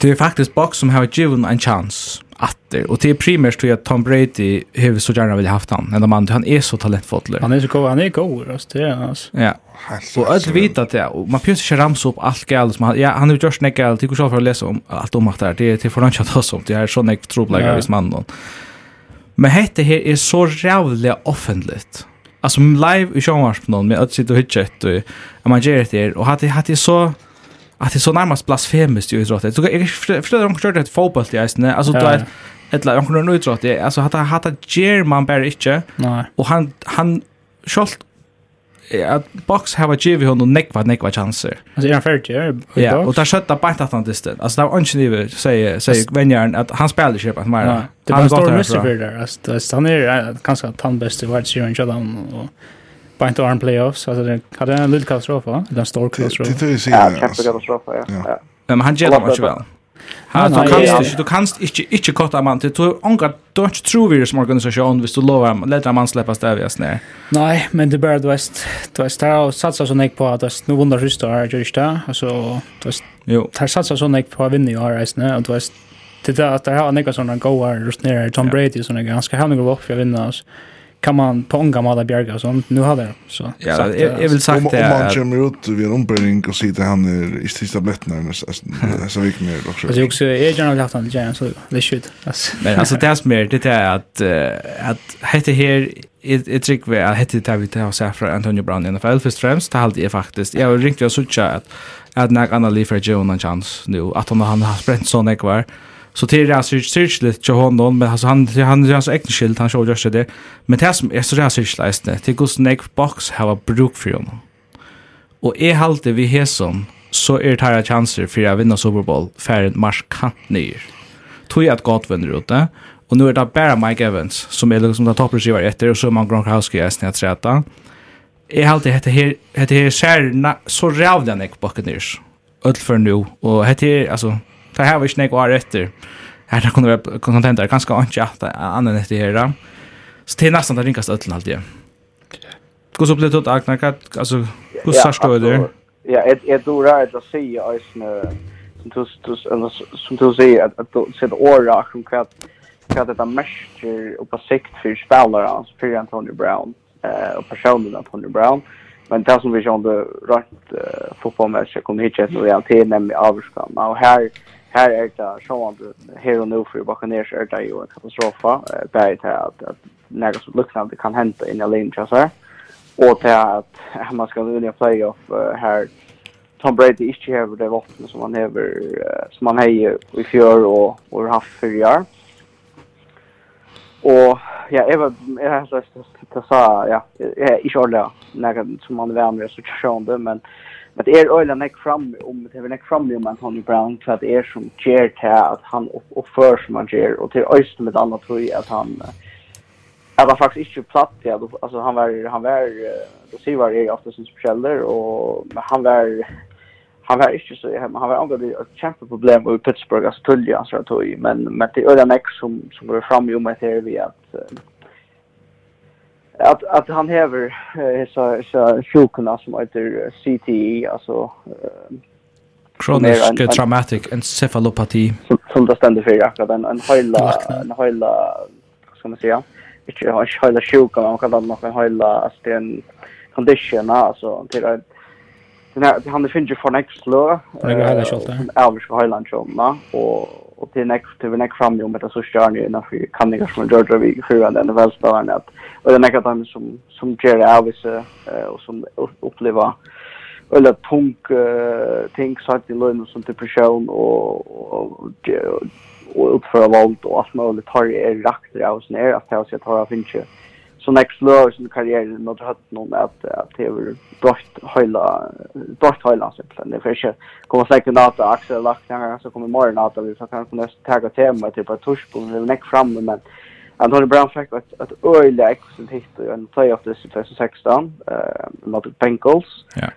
det är faktiskt box som har given en chans atter. Och det är primärt tror jag Tom Brady har så gärna vill haft han. En man han är så talentfull. Han är så god, han är god alltså det är alltså. Ja. Och allt vet att det och man pjörs inte ramsa upp allt galt som han ja, han har gjort snäck allt. Tycker går så för att läsa om allt om att det är till för att oss om det är sån ek trobliga vis man då. Men hette här är så jävla offentligt. Alltså live i showmars på någon med att sitta och hitcha ett och man gör det och hade hade så att det är så närmast blasfemiskt ju idrott. Så jag förstår om kört ett fotboll i isen. Alltså då är eller han kunde idrott. Alltså hata hata German Barry inte. Nej. Och han han skolt at box have hava givi hon nekva nekva chanser. Alltså är han färdig? Ja, och där skötta bara att han distan. Alltså där onch ni säger säger Venjarn att han spelar ju på att mer. Det var stor mystery där. Alltså han är kanske att han bäst i världsserien så där och Bant arm playoffs, alltså det hade en liten katastrof, va? den stor katastrof. Det är ja, katastrof, ja. Men han gör det mycket väl. Ha, du kanst ikke, du kanst ikke, ikke kotta mann til, du ongar, du har ikke tro trovirus som organisasjon hvis du lover, leder mann sleppa stavjes ned. Nei, men det er bare, du veist, du veist, det har satsa sånn jeg på at, du veist, nu vundar rysta her, gjør ikke det, altså, du veist, det er satsa sånn jeg på å vinne i år, reisne, og du veist, det er at det har nekka sånne goa rust nere, Tom Brady, sånne, han skal ha noe opp for å vinne, altså, kan man på unga gammal där bjärga och sånt. Nu har det så. Ja, sagt, jag, jag vill sagt om, det. Om man kommer ut vid en ombering och säger att han är i sista blätten så gick mer också. Alltså också är gärna nog haft han igen så det är shit. Men alltså det som är det är att uh, att hette här jag tycker vi att hette det vi tar oss från Antonio Brown i NFL först främst det hade jag faktiskt. Jag ringde och såg att att när Anna Lee för Joe en chans nu att han har bränt sån ekvar. Mm Så det är alltså cirklet till honom, men alltså, han, han är hans äkta skilt han såg just det. Men det som är så där cirklet, det är gos nek box har a bruk för honom. Och är halte vi hesson, så är det här chanser för att vinna Super Bowl för färre marskant ner Tog jag att gott vinner ut det. Och nu är det bara Mike Evans som är liksom den toppreceiver efter och så är man Gronkowski i snett träta. Jag har alltid hette här hette här så rävdan jag på Buccaneers. Öll för nu och hette här alltså Det här var ju snägg år efter. Här där kunde vara kontenter ganska anka att annan efter här. Så det är nästan det ringaste öllen alltid. Hur så blev det att knacka alltså hur så står det? Ja, ett ett då rätt att se ösn som du som du säger att du ser åra som kvart kvart detta mäster och på sikt för spelare alltså för Antonio Brown eh och personen Antonio Brown. Men det som vi såg det rätt fotbollsmatcher kom hit till realiteten med avskan. Och här här är det som här och nu för Buccaneers är det ju en katastrof katastrofa. Berget är att, att något som liknande kan hända innan linjen så här. Och det är att [LAUGHS] man ska vinna playoff här. Tom Brady inte har det vapen som han har som han har i fjör och, och har haft fyra år. Och ja, jag var jag har sagt att sa ja, jag är inte ordentligt något som man är vän med så kör det men att är ölen är fram om det är näck fram om att Brown för att är som ger till att han och för som han ger och till öst med annat tror jag att han Jag var faktiskt inte platt ja då alltså han var han var då ser var det ofta som specialer och han var han var inte så han var ändå ett kämpe problem med Pittsburgh alltså tulja så att men men det är ölen som som går fram ju med det vi att att att han häver så så sjukna som heter CTE alltså Chronic traumatic encephalopathy som, som det ständer för akkurat en en hela en hela ska man säga inte en hela sjuka man kan kalla det en hela alltså en condition alltså till att den här han det finns ju för nästa slå. Det är hela skjolta. Alvis för hela sjön va och och till nästa till nästa fram ju med det så kör ni när för kan ni kanske George vi för den väl spelarna att och den nästa time som som Jerry Alves eh och som upplever eller punk ting så att det lönar som till person och och uppföra våld och allt möjligt har är rakt där och sen är att jag tar av finche så när slår sin karriere når något har noen at at det är brott høyla, brott hela så plan det försöker komma säkert att Axel Laxner så kommer morgen att vi får kanske nästa tagga tema typ att tusch på den nek framme, men han har bra sagt et, att öliga exen hit och en playoff this i 2016 eh mot Bengals. Ja.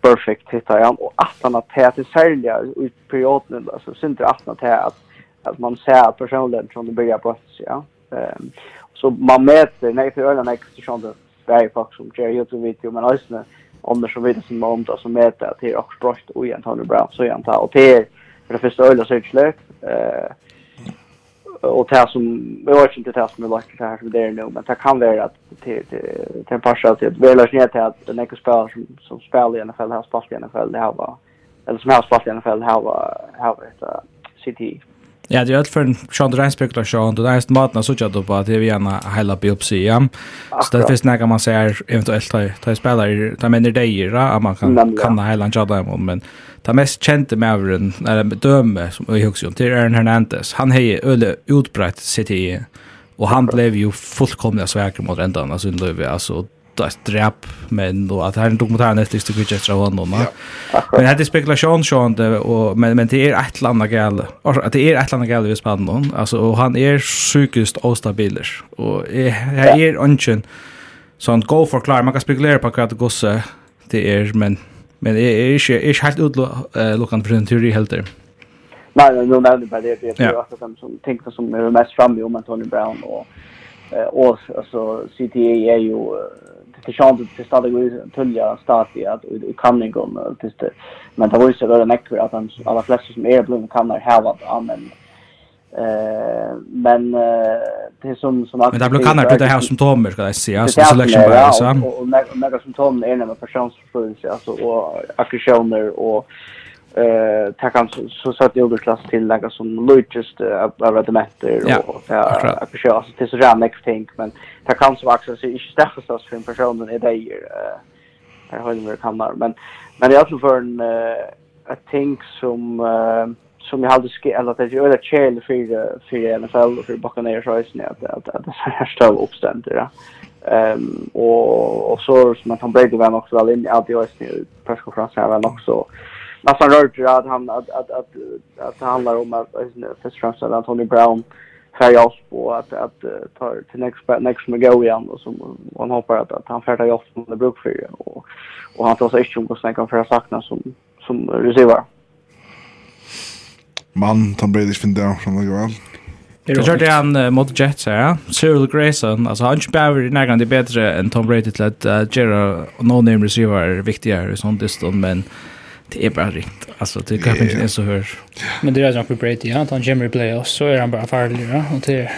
Perfect hit, han og at han har tatt til særlig i perioden alltså synter at han har att at man ser personligheten som det börjar på ja. Um, så man mäter nej för ölen extra det där. Folk som gör Youtube video men alltså om det så vet som om det så mäter att det är också bröst och igen Tony Brown så igen ta. Och det är för det första ölen så är eh och det som jag vet inte det som är lagt det här som det är nu men det kan vara att till till en passa till att väl ner till att den ekos spelare som som spelar i NFL här spelar i NFL det här var eller som har spelat i NFL här var här var det City Ja, det är allt för en Sean Ryan spekulation. Det är maten så jag på att det vi gärna hela biopsi. Ja. Så det finns några man ser eventuellt ta ta spelare, ta men det är ju att man kan kan hela en jada men ta mest känt med avren, eller döme som i också till Aaron Hernandez. Han har öle utbrett sitt i och han blev ju fullkomligt svaker mot ändan alltså vi alltså ett drap men då att här en dokumentär Netflix tycker jag tror honom. Men det är spekulation så det och men men det är ett landa gal. Att det är ett landa gal i Spanien alltså och han är sjukast ostabil och här är ungen så han går förklara man kan spekulera på vad det gosse det är men men det är inte är helt utlokande för en teori helt där. Nej, nej, nu nämnde bara det, jag tror att de som tänkte som är mest framme om Antonio Brown och och alltså CTA är ju det kände det stadig och tullja stati att i kanningen tills det men det var ju så där näck för att han alla flesta som är blivit kan där ha vad amen eh men det som som Men det blir kan det här symptomer ska jag säga så selection bias så och några symptom är när man personsförståelse alltså och aggressioner och eh ta kan så så att jag klass till lägga som lojust av dementer och så att försöka alltså till så där next thing men ta kan så också så inte stäffa oss för en person i det eh jag håller mig kan men men jag tror för en eh ett ting som som jag hade skrivit eller att jag är chill för för NFL och för Buccaneers så är det att att det är står uppstånd ja. Ehm och och så som att han blev det var också väl in i audio i presskonferensen var också nästan rört att han att att att att det handlar om att först främst att Tony Brown färgar oss på att att ta till next next med go igen och så han hoppar att att han färgar oss på det bruk för och och han tar sig inte om att för att sakna som som receiver. Man Tom Brady finner som det går. Det kört det han mot Jets ja. Cyril Grayson, alltså han behöver ju nägan det bättre än Tom Brady till att göra no name receiver viktigare sånt distan, men det är bara rikt. Alltså det kan inte är så hör. Men det är ju på Brady, ja, han kommer i playoffs så är han bara farlig, ja, och det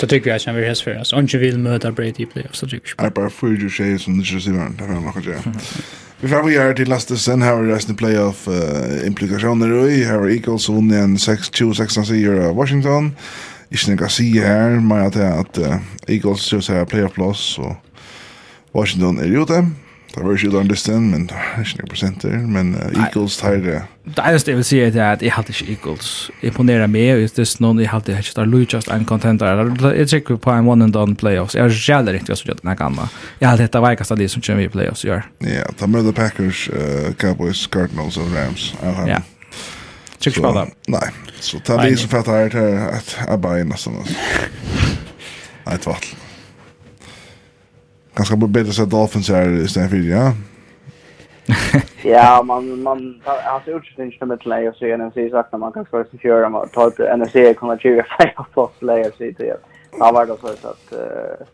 Då tycker jag att han vill häst för oss. Om inte vill möta Brady i playoffs så tycker jag. Det är bara fyra tjejer som inte ser varandra. Det är han också, ja. Vi får vi göra till Lasse sen här i resten playoff uh, implikationer och i har Eagles vunnit en 6-2-16 seger av Washington. Ikke noe å si her, men at, at uh, Eagles ser seg playoff-plass, og Washington er ute. Det var ikke utan listen, men det er ikke noen prosenter. Men uh, Eagles tar det. Det eneste jeg vil si er at jeg halte ikke Eagles. Jeg imponerer meg, og det er noen jeg halte ikke tar lujtjast en contender. Jeg trykker på en one and done playoffs. Jeg har jævlig riktig også gjort denne gamle. Jeg halte dette veikast av de som kommer i playoffs i år. Ja, da møter Packers, uh, Cowboys, Cardinals og Rams. Ja. Trykker ikke på det. Nei, så ta de som fattar her til at jeg bare er nesten. Nei, tvattel ganska bättre så Dolphins är istället för, ja? [LAUGHS] ja, man, man, alltså utsikten är till läge och se så sagt när man kan först köra, man tar till NFC kommer 20 färger på läge så det. Ja, var det så att eh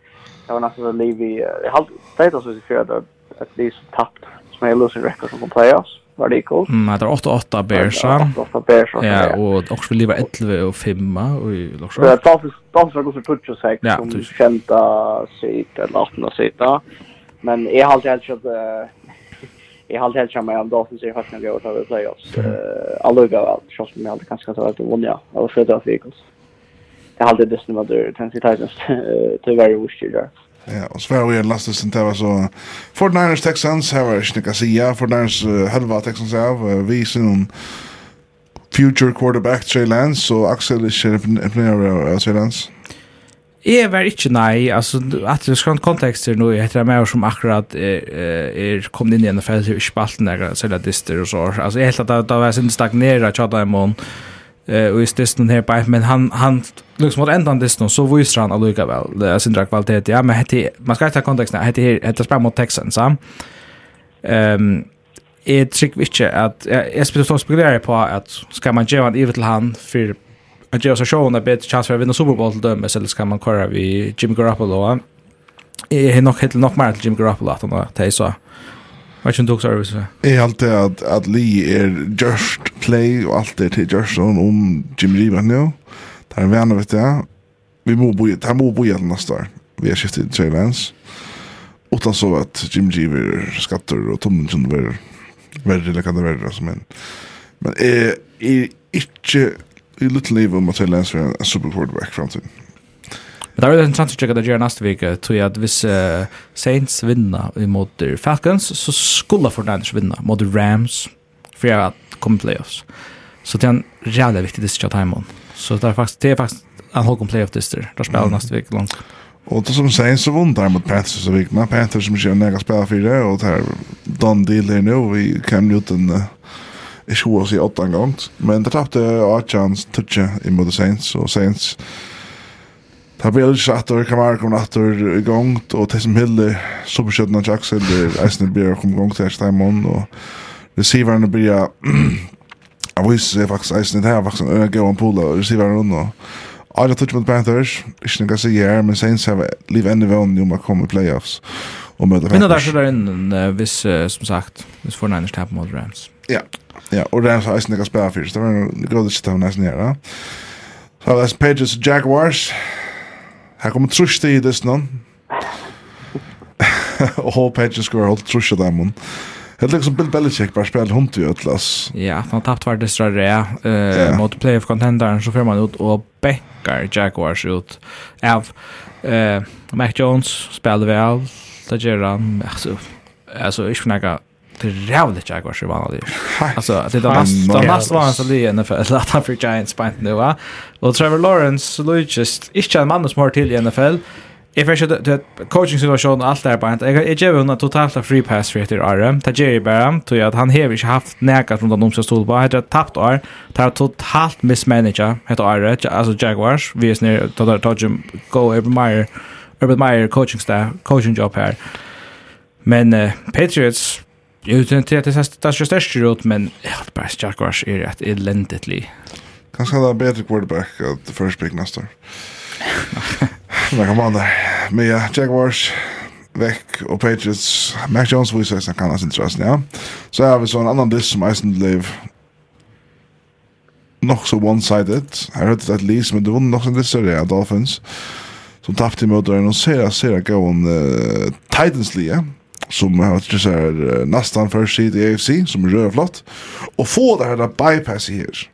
jag var nästan så liv i, jag har tagit oss i för att det är så tappt som är losing record som kan playoffs var det cool. Mm, det er 8-8 Bears. 8-8 Bears. Ja, og också vill leva 11 og 5 och i Lorsson. Det är Dolphins tals gått så touch sig som kända sitt eller 18 sitt. Men jag har alltid helt jag [LAUGHS] har alltid helt kämma om Dolphins i hösten går över playoffs. Eh alla går väl. Schysst med allt kanske så att vinna och för det att vi Det har alltid det som var det Tennessee Titans. Det var ju oskyldigt. Ja, og så var vi last oss inte var så Fort Niners Texans her har jag inte kan säga Fortniners halva Texans av vi sen future quarterback Trey Lance så Axel är sheriff av Trey Lance. Jeg var ikke nei, altså, at det skal kontekster nå, jeg heter meg som akkurat er, er kommet inn i NFL, ikke spalten der, selv dister og så, altså, jeg helt at det var sin stagneret, tjata i måned, eh och just stisten här på men han han liksom mot ändan det så visar han alltså väl det är sin kvalitet ja men hette man ska ta kontexten hette här hette spel mot Texans så ehm är trick vilket att jag spelar så spekulerar på att ska man ge han evigt till han för att ge oss en show en bit chans för att vinna Super Bowl till dem eller ska man köra vi Jimmy Garoppolo är nog helt nog mer till Jimmy Garoppolo att han tar så. Vad som tog service. Är allt att att Lee är just play och allt det till Gerson om Jim Riva nu. Där är vänner vet jag. Vi må bo där må bo igen nästa år. Vi har skiftat till Lance. Utan så att Jim Reevan skatter och tommen som blir värre eller kan det värre som en. Men är är inte i little liv om att Lens är en super quarterback framtiden. Men det er en chans å tjekke det gjør neste vik, tror jeg at hvis uh, Saints vinner mot Falcons, så skulle Fortnite vinna mot Rams, for jeg har kommet playoffs. Så det er en rævlig viktig distrikt av timen. Så det er faktisk, det er faktisk en holkom playoff distrikt, der spiller mm. neste vik langt. Og det som Saints så vunnet her mot Panthers og vikna, Panthers som ikke er nega for det, og det er done deal her nå, vi kan jo den... Uh, ikke hos i åttan gang, men det tappte Archans touche imot Saints, og Saints Ta Belge atter, Kamara kom atter i gang, og Tessum Hille, Superkjøttene Jackson, der Eisen Beer kom i gang til Ersteimon, og receiverne blir jeg viser seg faktisk Eisner, det her faktisk en øye og en pool av receiverne rundt, og touch mot Panthers, ikke noe jeg sier her, men Saints har liv enn i vann jo man kommer i playoffs, og møter Panthers. Men det er så der inne, hvis, som sagt, hvis 49ers taper mot Rams. Ja, ja, og Rams har Eisner ikke spela så det var en god shit av Eisner. Så har Pages Jaguars, Her kommer trusht i dess noen. [LAUGHS] Og håp hedgen skal ha holdt i dem Det er liksom Bill Belichick bare spiller hund i Øtlas. Ja, han har tapt var det större eh yeah. mot playoff-contenderen så får man ut og bäckar Jaguars ut av uh, Mac Jones spiller vel. Det gjør han Altså, alltså ich snackar det är jävligt Jaguars så vanligt. Alltså det är nästan det nästan var så det NFL att han för Giants på nu va. Och Trevor Lawrence så det just inte en man som har till i NFL. If I should the coaching situation allt där på inte. Jag ger honom totalt free pass för det RM. Ta Jerry Bam tror jag att han har inte haft näka från de som stod på. Han har tappat år. Ta totalt mismanager heter R alltså Jaguars. Vi är nere ta ta Jim go every Meyer. Urban Meyer coaching staff, coaching job här. Men uh, Patriots Jag vet inte att det är så störst ut, men helt bara Stjarkvars är rätt eländigt li. Kanske hade han bättre quarterback att first pick nästa. [LAUGHS] Men kom an där. Men ja, Jaguars väck och Patriots. Mac Jones visar sig kan hans intresse, ja. Så har vi så en annan diss som Eisen Live nog så one-sided. Jag hörde det att Lees, men det var nog så diss större Dolphins. Som tappade i mötaren och ser att ser att gå en Titans-lia som har varit så här nästan för sig i AFC som är rövlott och få det här bypass i här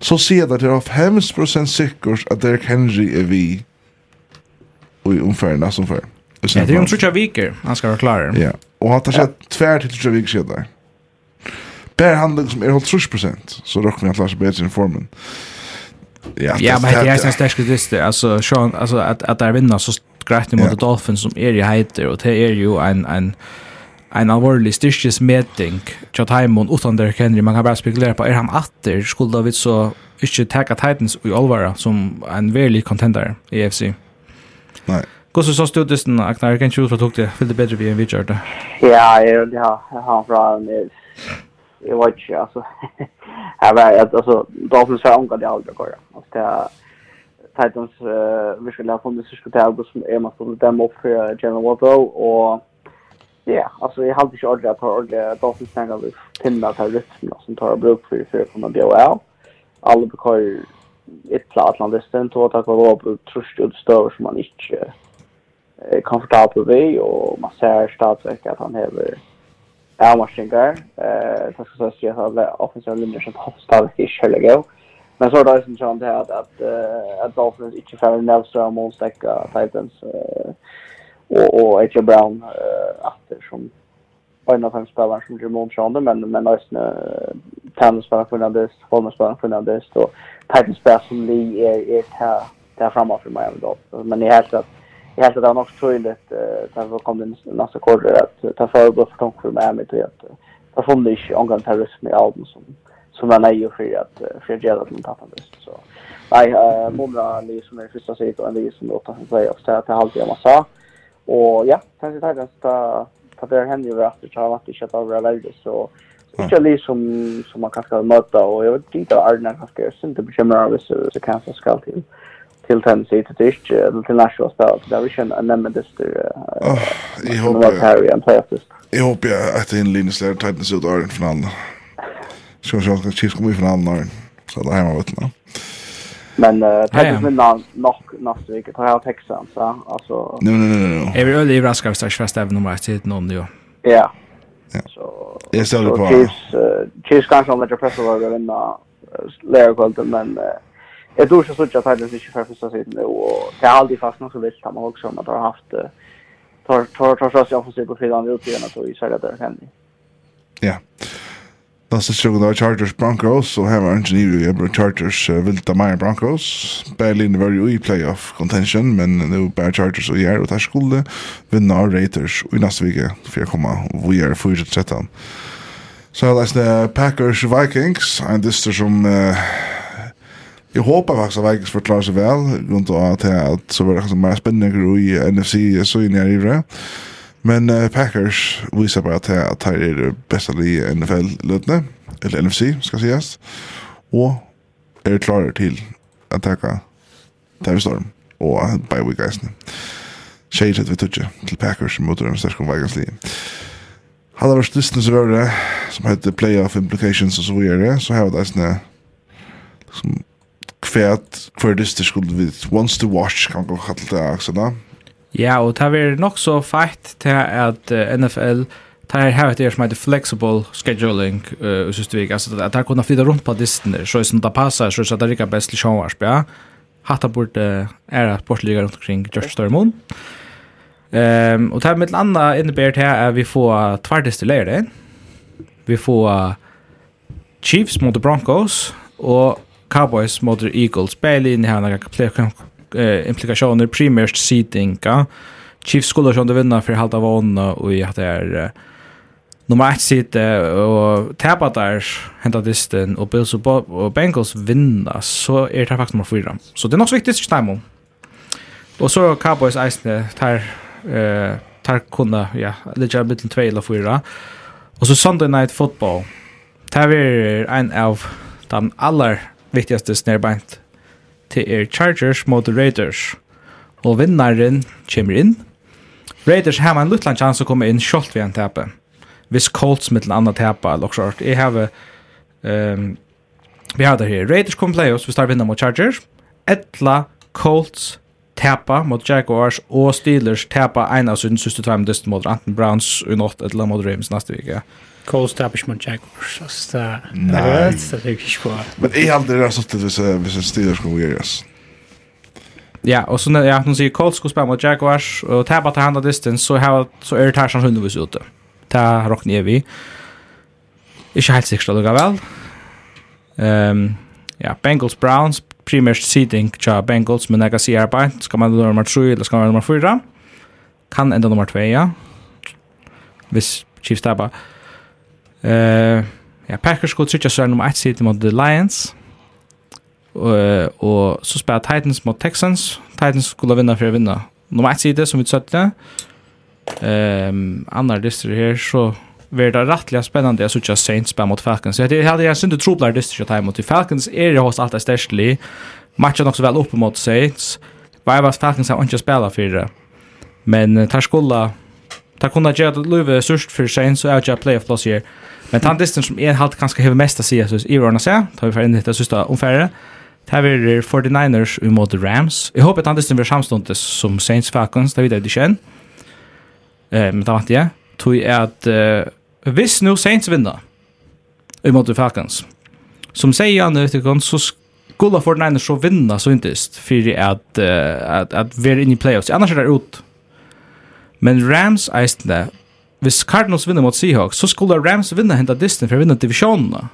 så ser det att det är 5% säkert att Derrick Henry är vi och i ungefär som för Ja, det är ju en Trutja Viker, han ska vara klar. Ja, och han tar sig tvär till Trutja Viker sedan. Bär han liksom är hållt 30% så råkar vi att lära sig bättre i formen. Ja, ja men det är en stark liste. Alltså, Sean, alltså att att där vinna så grætt mot yeah. Dolphins som er i heiter, og det er jo en, en, en alvorlig styrkesmeting til Taimon utan Derrick Henry. Man kan bare spekulere på, er han atter skulle vi så ikke tagge Titans i Olvara som en verlig contender i EFC? Nei. Hvordan så stod det sånn, Agnar? Jeg kan ikke ut fra tok det. Fylte bedre vi enn vi kjørte. Ja, jeg har fra en Jeg vet ikke, altså. Jeg vet, altså, Dolphins har omgått i aldri, altså, det er Titans uh, virkelig har funnet sørste til August som är man stående dem upp för General Watto, och ja, alltså jag hade halte ikke att at har Dolphins tänka vi finner at her rytmen som tar bruk för för att komme BOL. Alle bekar land platt landisten, to takk var opp trusht utstøver som man inte är komfortabel ved, och man ser statsverk att han hever avmarsninger. Eh, det skal sies at offensive linjer som hoppstavet ikke er god. Men så är det också intressant här att, att, att Dolphins inte färre Nelström och stäcka Titans uh, och, och A.J. Brown äh, efter som en av de spelare som Jim Montrande men men också tennisspelare Fernandes, Holmespelare Fernandes och Titans-spelare som vi är, är här, här framme för Miami Dolphins. Men jag helt att jag helt att det var nog troligt äh, uh, det kom in nästa korre att ta förbund för Tonk för Miami till att det funnits omgång terrorism i Alden som som den är ju för att för att göra att man det så nej eh många ni som är första sidan och ni som låter sig säga att det alltid är massa och ja sen så tar det att ta det händer ju att det har varit shit över läge så inte ni som som man kanske möta och jag vet inte är när kanske är synd det bekymrar av så så kanske ska till till den sidan det är inte till national spel så där vi känner en nämndes det jag hoppas jag hoppas att det är en linje där tajtnas ut i finalen så så ska chips komma ifrån annan så där hemma vet man Men eh det vill nog nog nästa vecka tar jag texten så alltså Nej nej nej nej. Är vi öle i raskar så fast även om att det någon ju. Ja. Ja. Så Jag ställer på. Chips chips kanske om det pressar över den där kvällen men Jag tror så såg jag att det inte för första sidan nu och det är alltid fast något så vilt man också om att ha haft tar tar tar så jag får se på fredagen ut igen så i så där händer. Ja. Nästa tjugo var Chargers Broncos och här var inte ni ju Chargers uh, vilda Meyer Broncos. Berlin var ju i playoff contention men nu bara Chargers och Jär och där skulle vinna av Raiders och i nästa vecka för jag komma och vi är först trettan. Så jag läste Packers Vikings en dyster som uh, Jag hoppas faktiskt att Vikings förklarar sig väl runt och att det så var det mer spännande i NFC så in i det. Men uh, Packers visar bara att att här är det bästa i NFL-lötne, eller NFC ska sägas. Och är klara till att tacka Terry Storm och bye week guys. Shade vi tutje till Packers mot den stärska vägansli. Hade varit lyssnare så var det som heter Playoff Implications och så vidare så här var det såna som kvärt för kvärdistisk skulle vi wants to watch kan gå kalla det också Ja, og det er nok så feit til at uh, NFL tar her her etter som heter flexible scheduling uh, synes vi, altså at det kunne flytta rundt på distene, så som det passer, så det ikke best til sjåvarsp, Ja. Hatta burde er at bortligger rundt omkring George Stormon. Um, og det er mitt landa innebærer til at vi får tverdeste leir. Vi får uh, Chiefs mot Broncos og Cowboys mot Eagles. Bailey inn i her, eh, implikationer primärt seedinga. Chiefs skulle ju inte vinna för halta vanna och i att det är nummer 1 sitt och tappa där hända disten och Bills och Bengals vinna så är det faktiskt nummer 4. Så det är något viktigt i Steinmo. Och så Cowboys Eisne tar eh tar kunna ja lite bit två eller fyra. Och så Sunday Night Football. Tar vi en av de allra viktigaste snärbant til er Chargers mot Raiders. Og vinnaren kommer inn. Raiders har en liten chans å komme inn kjolt ved en tepe. Hvis Colts med en annen tepe, eller også. Jeg har... Um, vi har det her. Raiders kommer playoffs, vi starter vinner mot Chargers. Etla, Colts, tepe mot Jaguars og Steelers tepe en av sin siste time mot Anton Browns i natt eller mot Rams neste vecka. Ja. Coast Establishment Jaguars. Så det är det inte på. Men är aldrig det så att det är vissa stilar ska. Ja, och så när jag nu säger Colts skulle spela mot Jaguars och tappa till handa distance så har så är det här som hundvis ute. Ta rock ner vi. Ikke helt sikkert det vel. Ehm ja, Bengals Browns primärt seeding cha Bengals men jag kan se här på ska man då nummer 3 eller ska man nummer 4? Kan ända nummer 2 ja. Vis Chiefs tappar. Eh, ja, Packers skulle trycka sig nummer 1 sitt mot The Lions. Og och så spelar Titans mot Texans. Titans skulle vinna för att vinna. Nummer 1 sitt som vi satt där. Ehm, andra listor här så blir det rättliga spännande jag såg Saints spela mot Falcons. Så det hade jag synd att tro på det time mot Falcons är det hos allt är stärklig. Matchen också väl upp mot Saints. Var var Falcons har inte spelat för det. Men tar skolla Det kunne gjøre at Løyve er størst for seg, så er det ikke playoff-plass her. Men tant disten som er halvt kanskje hever mest å si, så synes, i årene seg, tar vi ferdig inn i det siste omfærre. Det er 49ers imot Rams. Jeg håper at den disten blir samståndes som Saints Falcons, det vet jeg ikke enn. Men det vant jeg. Tog er at hvis nå Saints vinner imot Falcons, som sier han, vet ikke, så skulle 49ers så vinna så intest, for at, at, at vi er inne i playoffs. Annars er det ut Men Rams eisne, hvis Cardinals vinner mot Seahawks, så skulle Rams vinna henta distan for å vinna divisjonen.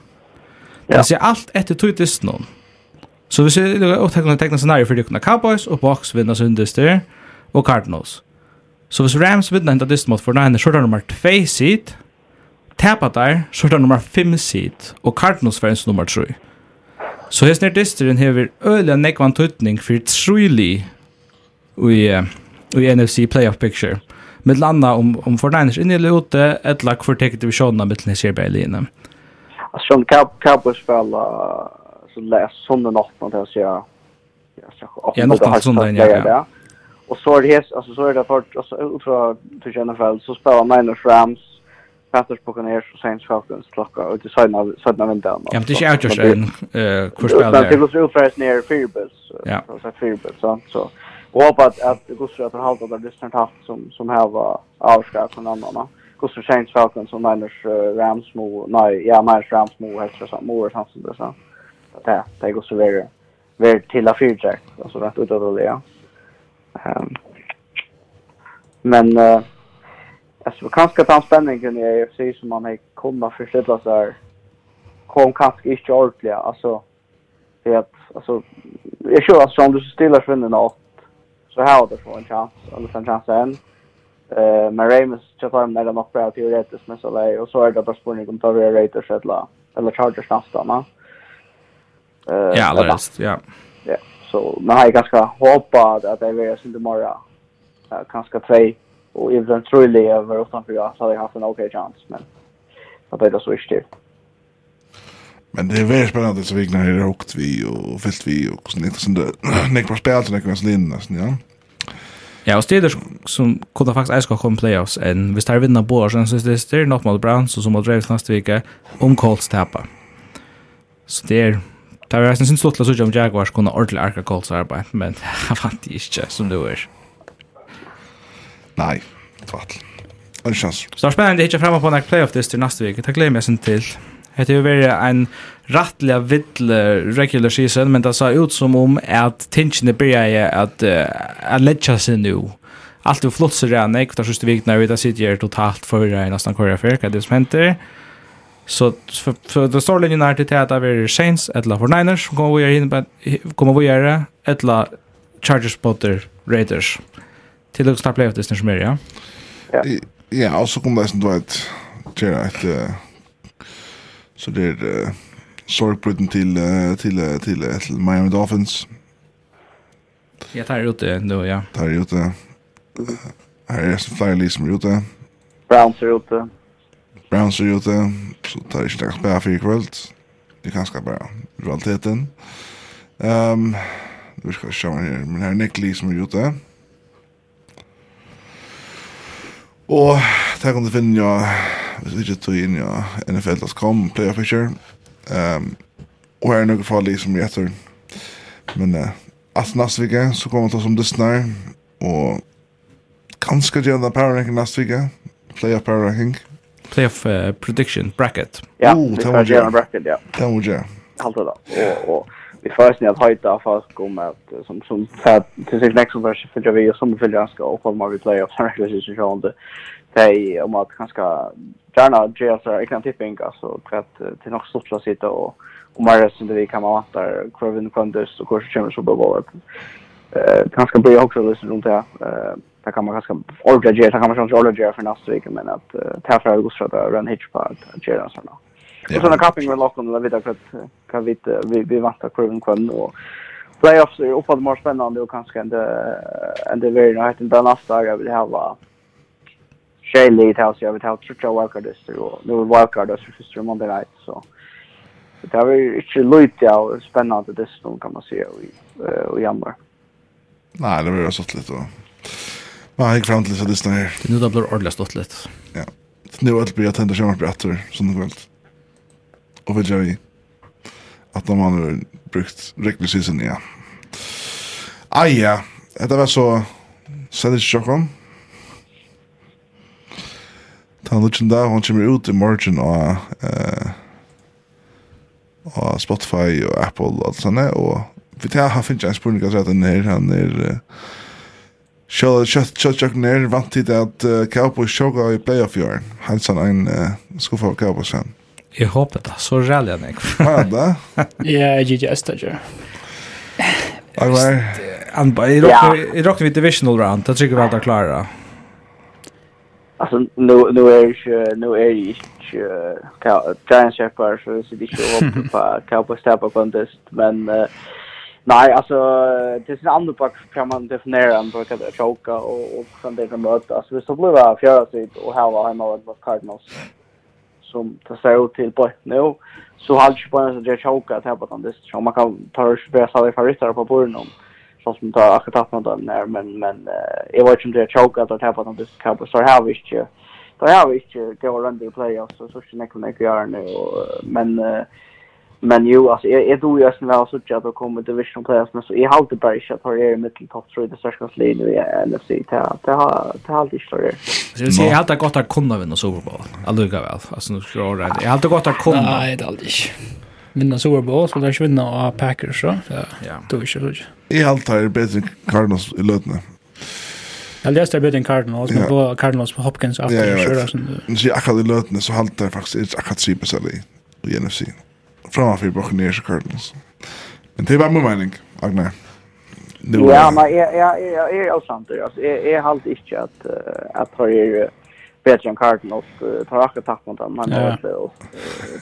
Ja. Det er alt etter tog distan. Så hvis jeg tegner tekna scenario for dykna Cowboys, og Bucks vinner sin distan og Cardinals. Så hvis Rams vinner henta distan mot Fortnite, så er det nummer 2 seed, tapa der, så er det nummer 5 seed, og Cardinals var ens nummer 3. Så hesnir distrin hever øyla nekvan tutning for truly i, i NFC playoff picture med landa om om Fortnite inne eller ute ett lack för täcket vi sjönna med den här Berlin. Alltså som Cap Capos fall så läs såna natten till så jag Ja, något annat sånt där, ja. Och så är det alltså så är det för, alltså utifrån till NFL så spelar Niners Rams, Panthers Buccaneers och Saints Falcons klocka och det såna såna vända. Ja, det är ju just en eh kurspel där. Det är ju så fast ner Firebirds. Ja. Så Firebirds så så Och hoppas att Gustav att han haltar där lyssnar haft som som här var avskär från andra. Gustav Saints Falcons och Niners Rams mo nej ja Niners Rams mo helt så mo och så så. Det det går så vidare. Ver till att fyrja alltså rätt ut det ja. Ehm men eh alltså kanske att han spänningen i AFC som man har komma förställa så här kom kanske inte ordentligt alltså det att alltså jag tror att som du stillar svinnen åt så har det få en chans, eller en chans än. Eh, men Ramos tjänar dem när de har bra teoretiskt men så där och så är det bara spårning om Torre Raiders eller eller Chargers nästa va. Eh, ja, alldeles, ja. Ja, så man har ganska hoppat att det är synd imorgon. Eh, ganska tre och even truly över utanför jag så har jag haft en okej chans men att det är så svårt. Men det är väldigt spännande så vikna här åkt vi och fyllt vi och så inte sånt där. Nick på spel till Nick Lindner nästan ja. Ja, och städer som kunde faktiskt älska att komma playoffs än vi tar vinna båda sen så det är något mot Browns och som mot Ravens nästa vecka om Colts tappa. Så det är Det var nästan sin stort att om Jaguars kunde ordentligt arka Colts arbete, men jag fann det inte som det var. Nej, tvattel. En chans. Så det är spännande att hitta framme på en playoff-list till nästa vecka. Det glömmer jag sen till. Det har vært en rattliga vill regular season, men det sa ut som om at tingene började at uh, lägga sig nu. Allt är flott så redan, jag tar sista vikna ut, jag sitter totalt förra i nästan korra för, vad det som händer. Så för det står linjen här till att det är Saints, eller för Niners, som kommer vi göra, kommer vi göra, eller Chargers, Potter, Raiders. Till att starta playoff-distance mer, ja? Ja, och så kommer det som du vet, göra ett... Så det är uh, sorgbruten till, uh, till, uh, till, uh, till Miami Dolphins. Ja, tar ut det nu, ja. Tar ut det. Här är flera lis som är ute. Browns är ute. Browns är ute. Så tar jag inte spela för ikväll. Det är ganska bra. Realiteten. Um, vi ska se här. Men här är Nick Lee som är ute. Och där kommer det finna Ja hvis vi ikke tog inn ja, NFL.com, playoff picture. Um, og her er noen farlig som jeg etter. Men uh, at neste vike så kommer vi til som Disney, og kanskje gjøre den power ranking neste vike. Playoff power ranking. Playoff uh, prediction bracket. Ja, oh, vi får gjøre en bracket, ja. Det må gjøre. Allt det da. Og, og vi får snill höjda av folk om att som som för till sig nästa vers för jag vill som vill jag ska och komma vi play off här det är så sjön det det om att ganska gärna göra så här tipping alltså kvart till något stort att sitta och och mer som det vi kan vara där kurvan kunders och kurser kommer så bara eh kanske bra också lyssna runt det eh där kan man kanske orga där kan man kanske orga för nästa vecka men att ta för att så där run hitch part göra såna. Och såna capping med locken där det vet att kan vi vi vi väntar kurvan kund och playoffs är uppåt mer spännande och kanske ända ända värre än den nästa dag jag vill ha tre lit här jag vet ha tre wildcards och nu är Wildcard wildcards för första Monday Night, så det har vi inte lite av spännande det som kan man säga i, i januari. Nej, det blir så lite då. Nej, jag fram till så det här. Det nu då blir ordentligt stått lite. Ja. Nu är det blir att tända sig på attor som det kvällt. Och vill jag vi att de har brukt riktigt season ja. Aj ja, det var så så Stockholm. chocken. Ta lutchen da, hon kommer ut i morgen og eh og Spotify og Apple og sånn og vi tar har finnes en spurning at den her han er Sjøl kjøtt kjøtt kjøtt ner vant tid at Cowboys sjåga i playoff i år. Han sa en skuffa av Cowboys fan. Jeg håper det, så rælig han ikke. Hva er det? Ja, GGS det gjør. Alvar? Jeg råkner vi divisional round, det tror jeg vi alt er klare. Ja. Alltså nu nu är ju nu är ju Giants Shepard så det är ju [LAUGHS] upp på Cowboys Tapper contest men nej alltså det är en annan pack kan man definiera en brukar att choka och och sen det möta alltså vi så blev av fjärde sid och här var hemma mot Cardinals som tar sig ut till på nu. Så halvt på en så det choka på contest så man kan ta och spela så bästa favoritar på bordet så som tar akkurat tappna dem där men men eh jag vet inte om det är choka att på den disk cup så här visst ju då har vi ju gå runt i playoffs så så skulle jag kunna göra nu men men ju alltså jag tror då jag sen väl så att jag kommer division playoffs men så i halter bara shit har jag i mitten topp 3 det största ligan i NFC ta ta ta allt i slår. Så jag har alltid gott att kunna vinna Super Bowl. Alltså väl alltså nu ska jag rätt. Jag har alltid gott att kunna. Nej, det aldrig vinna Super Bowl så lär vinna av Packers så. Ja. Då är det ju. I allt är bättre Cardinals i lötna. Jag läste bättre än Cardinals, men på Cardinals på Hopkins after ja, ja, ja. Nu ser jag akkurat i lötna så halt det faktiskt akkurat sig på sig i NFC. Framför Buccaneers och Cardinals. Men det var min mening, Agnar. Nu, ja, men jag jag jag är också sant det. Alltså jag jag halt inte att att ha är bättre än Cardinals tar akkurat tapp mot dem, men alltså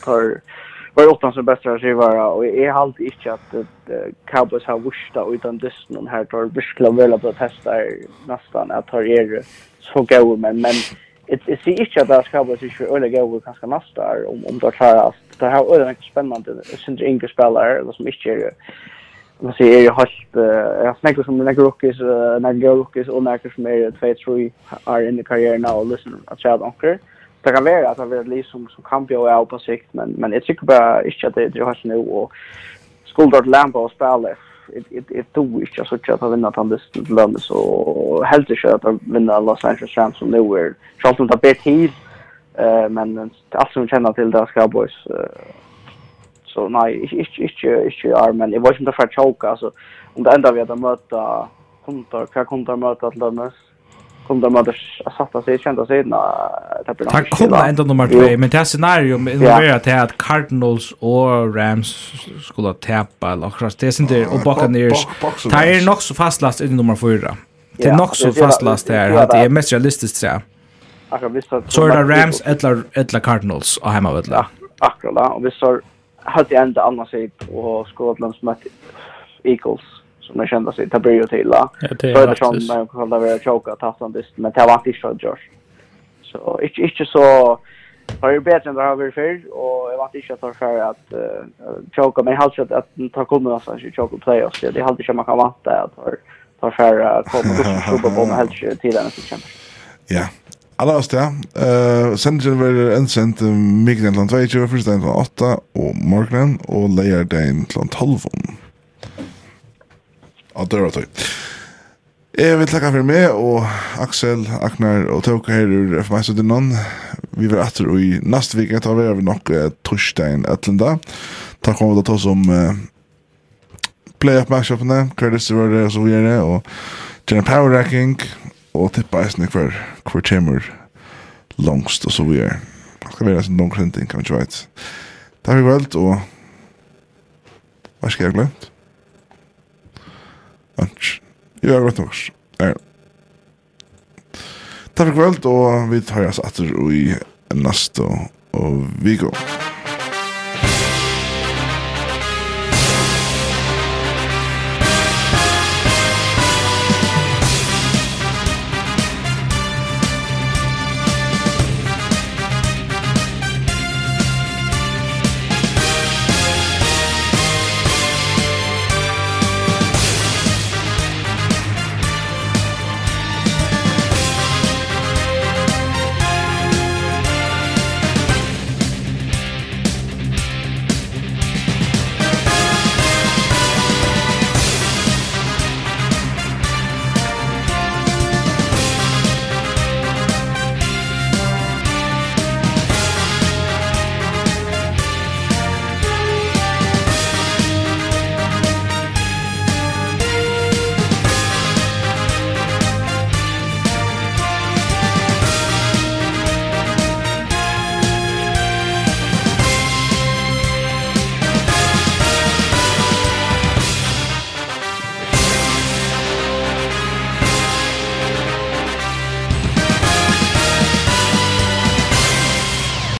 tar var åttan som bästa skrivare och jag har alltid inte att uh, Cowboys har vursta utan dysten om här tar verkligen väl att testa nästan att ta er så gå men men det ser inte att det ska vara så för öle gå kanske nästa om om det klaras det har är mycket spännande. Syndra inga spelare eller som inte är man ser ju halt jag snackar som några rookies några rookies och några som är 2 3 är i karriären och listen att jag onker det kan være at det er liv som, som kan bli av på sikt, men, men jeg tykker bare ikke at det, det er helt nå, og skulder til Lampa og spille, jeg tror ikke at jeg har vinnet den listen til lønnes, og helt ikke at jeg vinner Los Angeles Rams som nå er, selv om det er bedre tid, uh, men alt som kjenner til det er Cowboys, uh, så nei, ikke, ikke, ikke, er, men jeg var ikke om det er for tjåka, altså, om det enda vi at jeg møter, kuntar, hva kuntar møter til lønnes, kom de att sätta sig kända sig när tappar Tack komma ända nummer 2 men det här scenario involverar till att Cardinals och Rams skulle tappa eller akkurat. Det är inte och Buccaneers. Det är nog så fastlast i nummer 4. Det är nog så fastlast här att det är mest realistiskt så. Så är det Rams eller eller Cardinals och hemma vet la. Akkurat. Och vi så hade ända annars ut och Scotland mötte Eagles som jag kände sig tabby och till. För det som när jag kollade över choka tassan dist men det var inte så Josh. Så inte inte så har ju bättre än det har varit förr och jag var inte så för att choka men jag hade att ta komma oss att choka playoffs det hade inte man kan vänta att har tar för komma och skjuta på med helt till den så kämpar. Ja. Alla oss det. Eh sendingen var en sent Mikael Landvejt för första 8 och morgonen och lejer dagen till 12 av døra tøy. Jeg vil takke for meg, og Aksel, Aknar og Tauka her ur FMI og Vi var etter i neste vik, jeg tar vi over nok eh, torsdagen etter da. Takk for at du tar som eh, play-up matchupene, hva er det var det, og så videre, og gjerne power racking, og tippa eisen i hver, hver chamber langst, og så videre. Det skal være en lang kan vi ikke veit. Takk for kveld, og hva skal jeg glemt? Anch. Jag vet inte vad. Takk for kveld, og vi tar oss atter i nästa og vi går.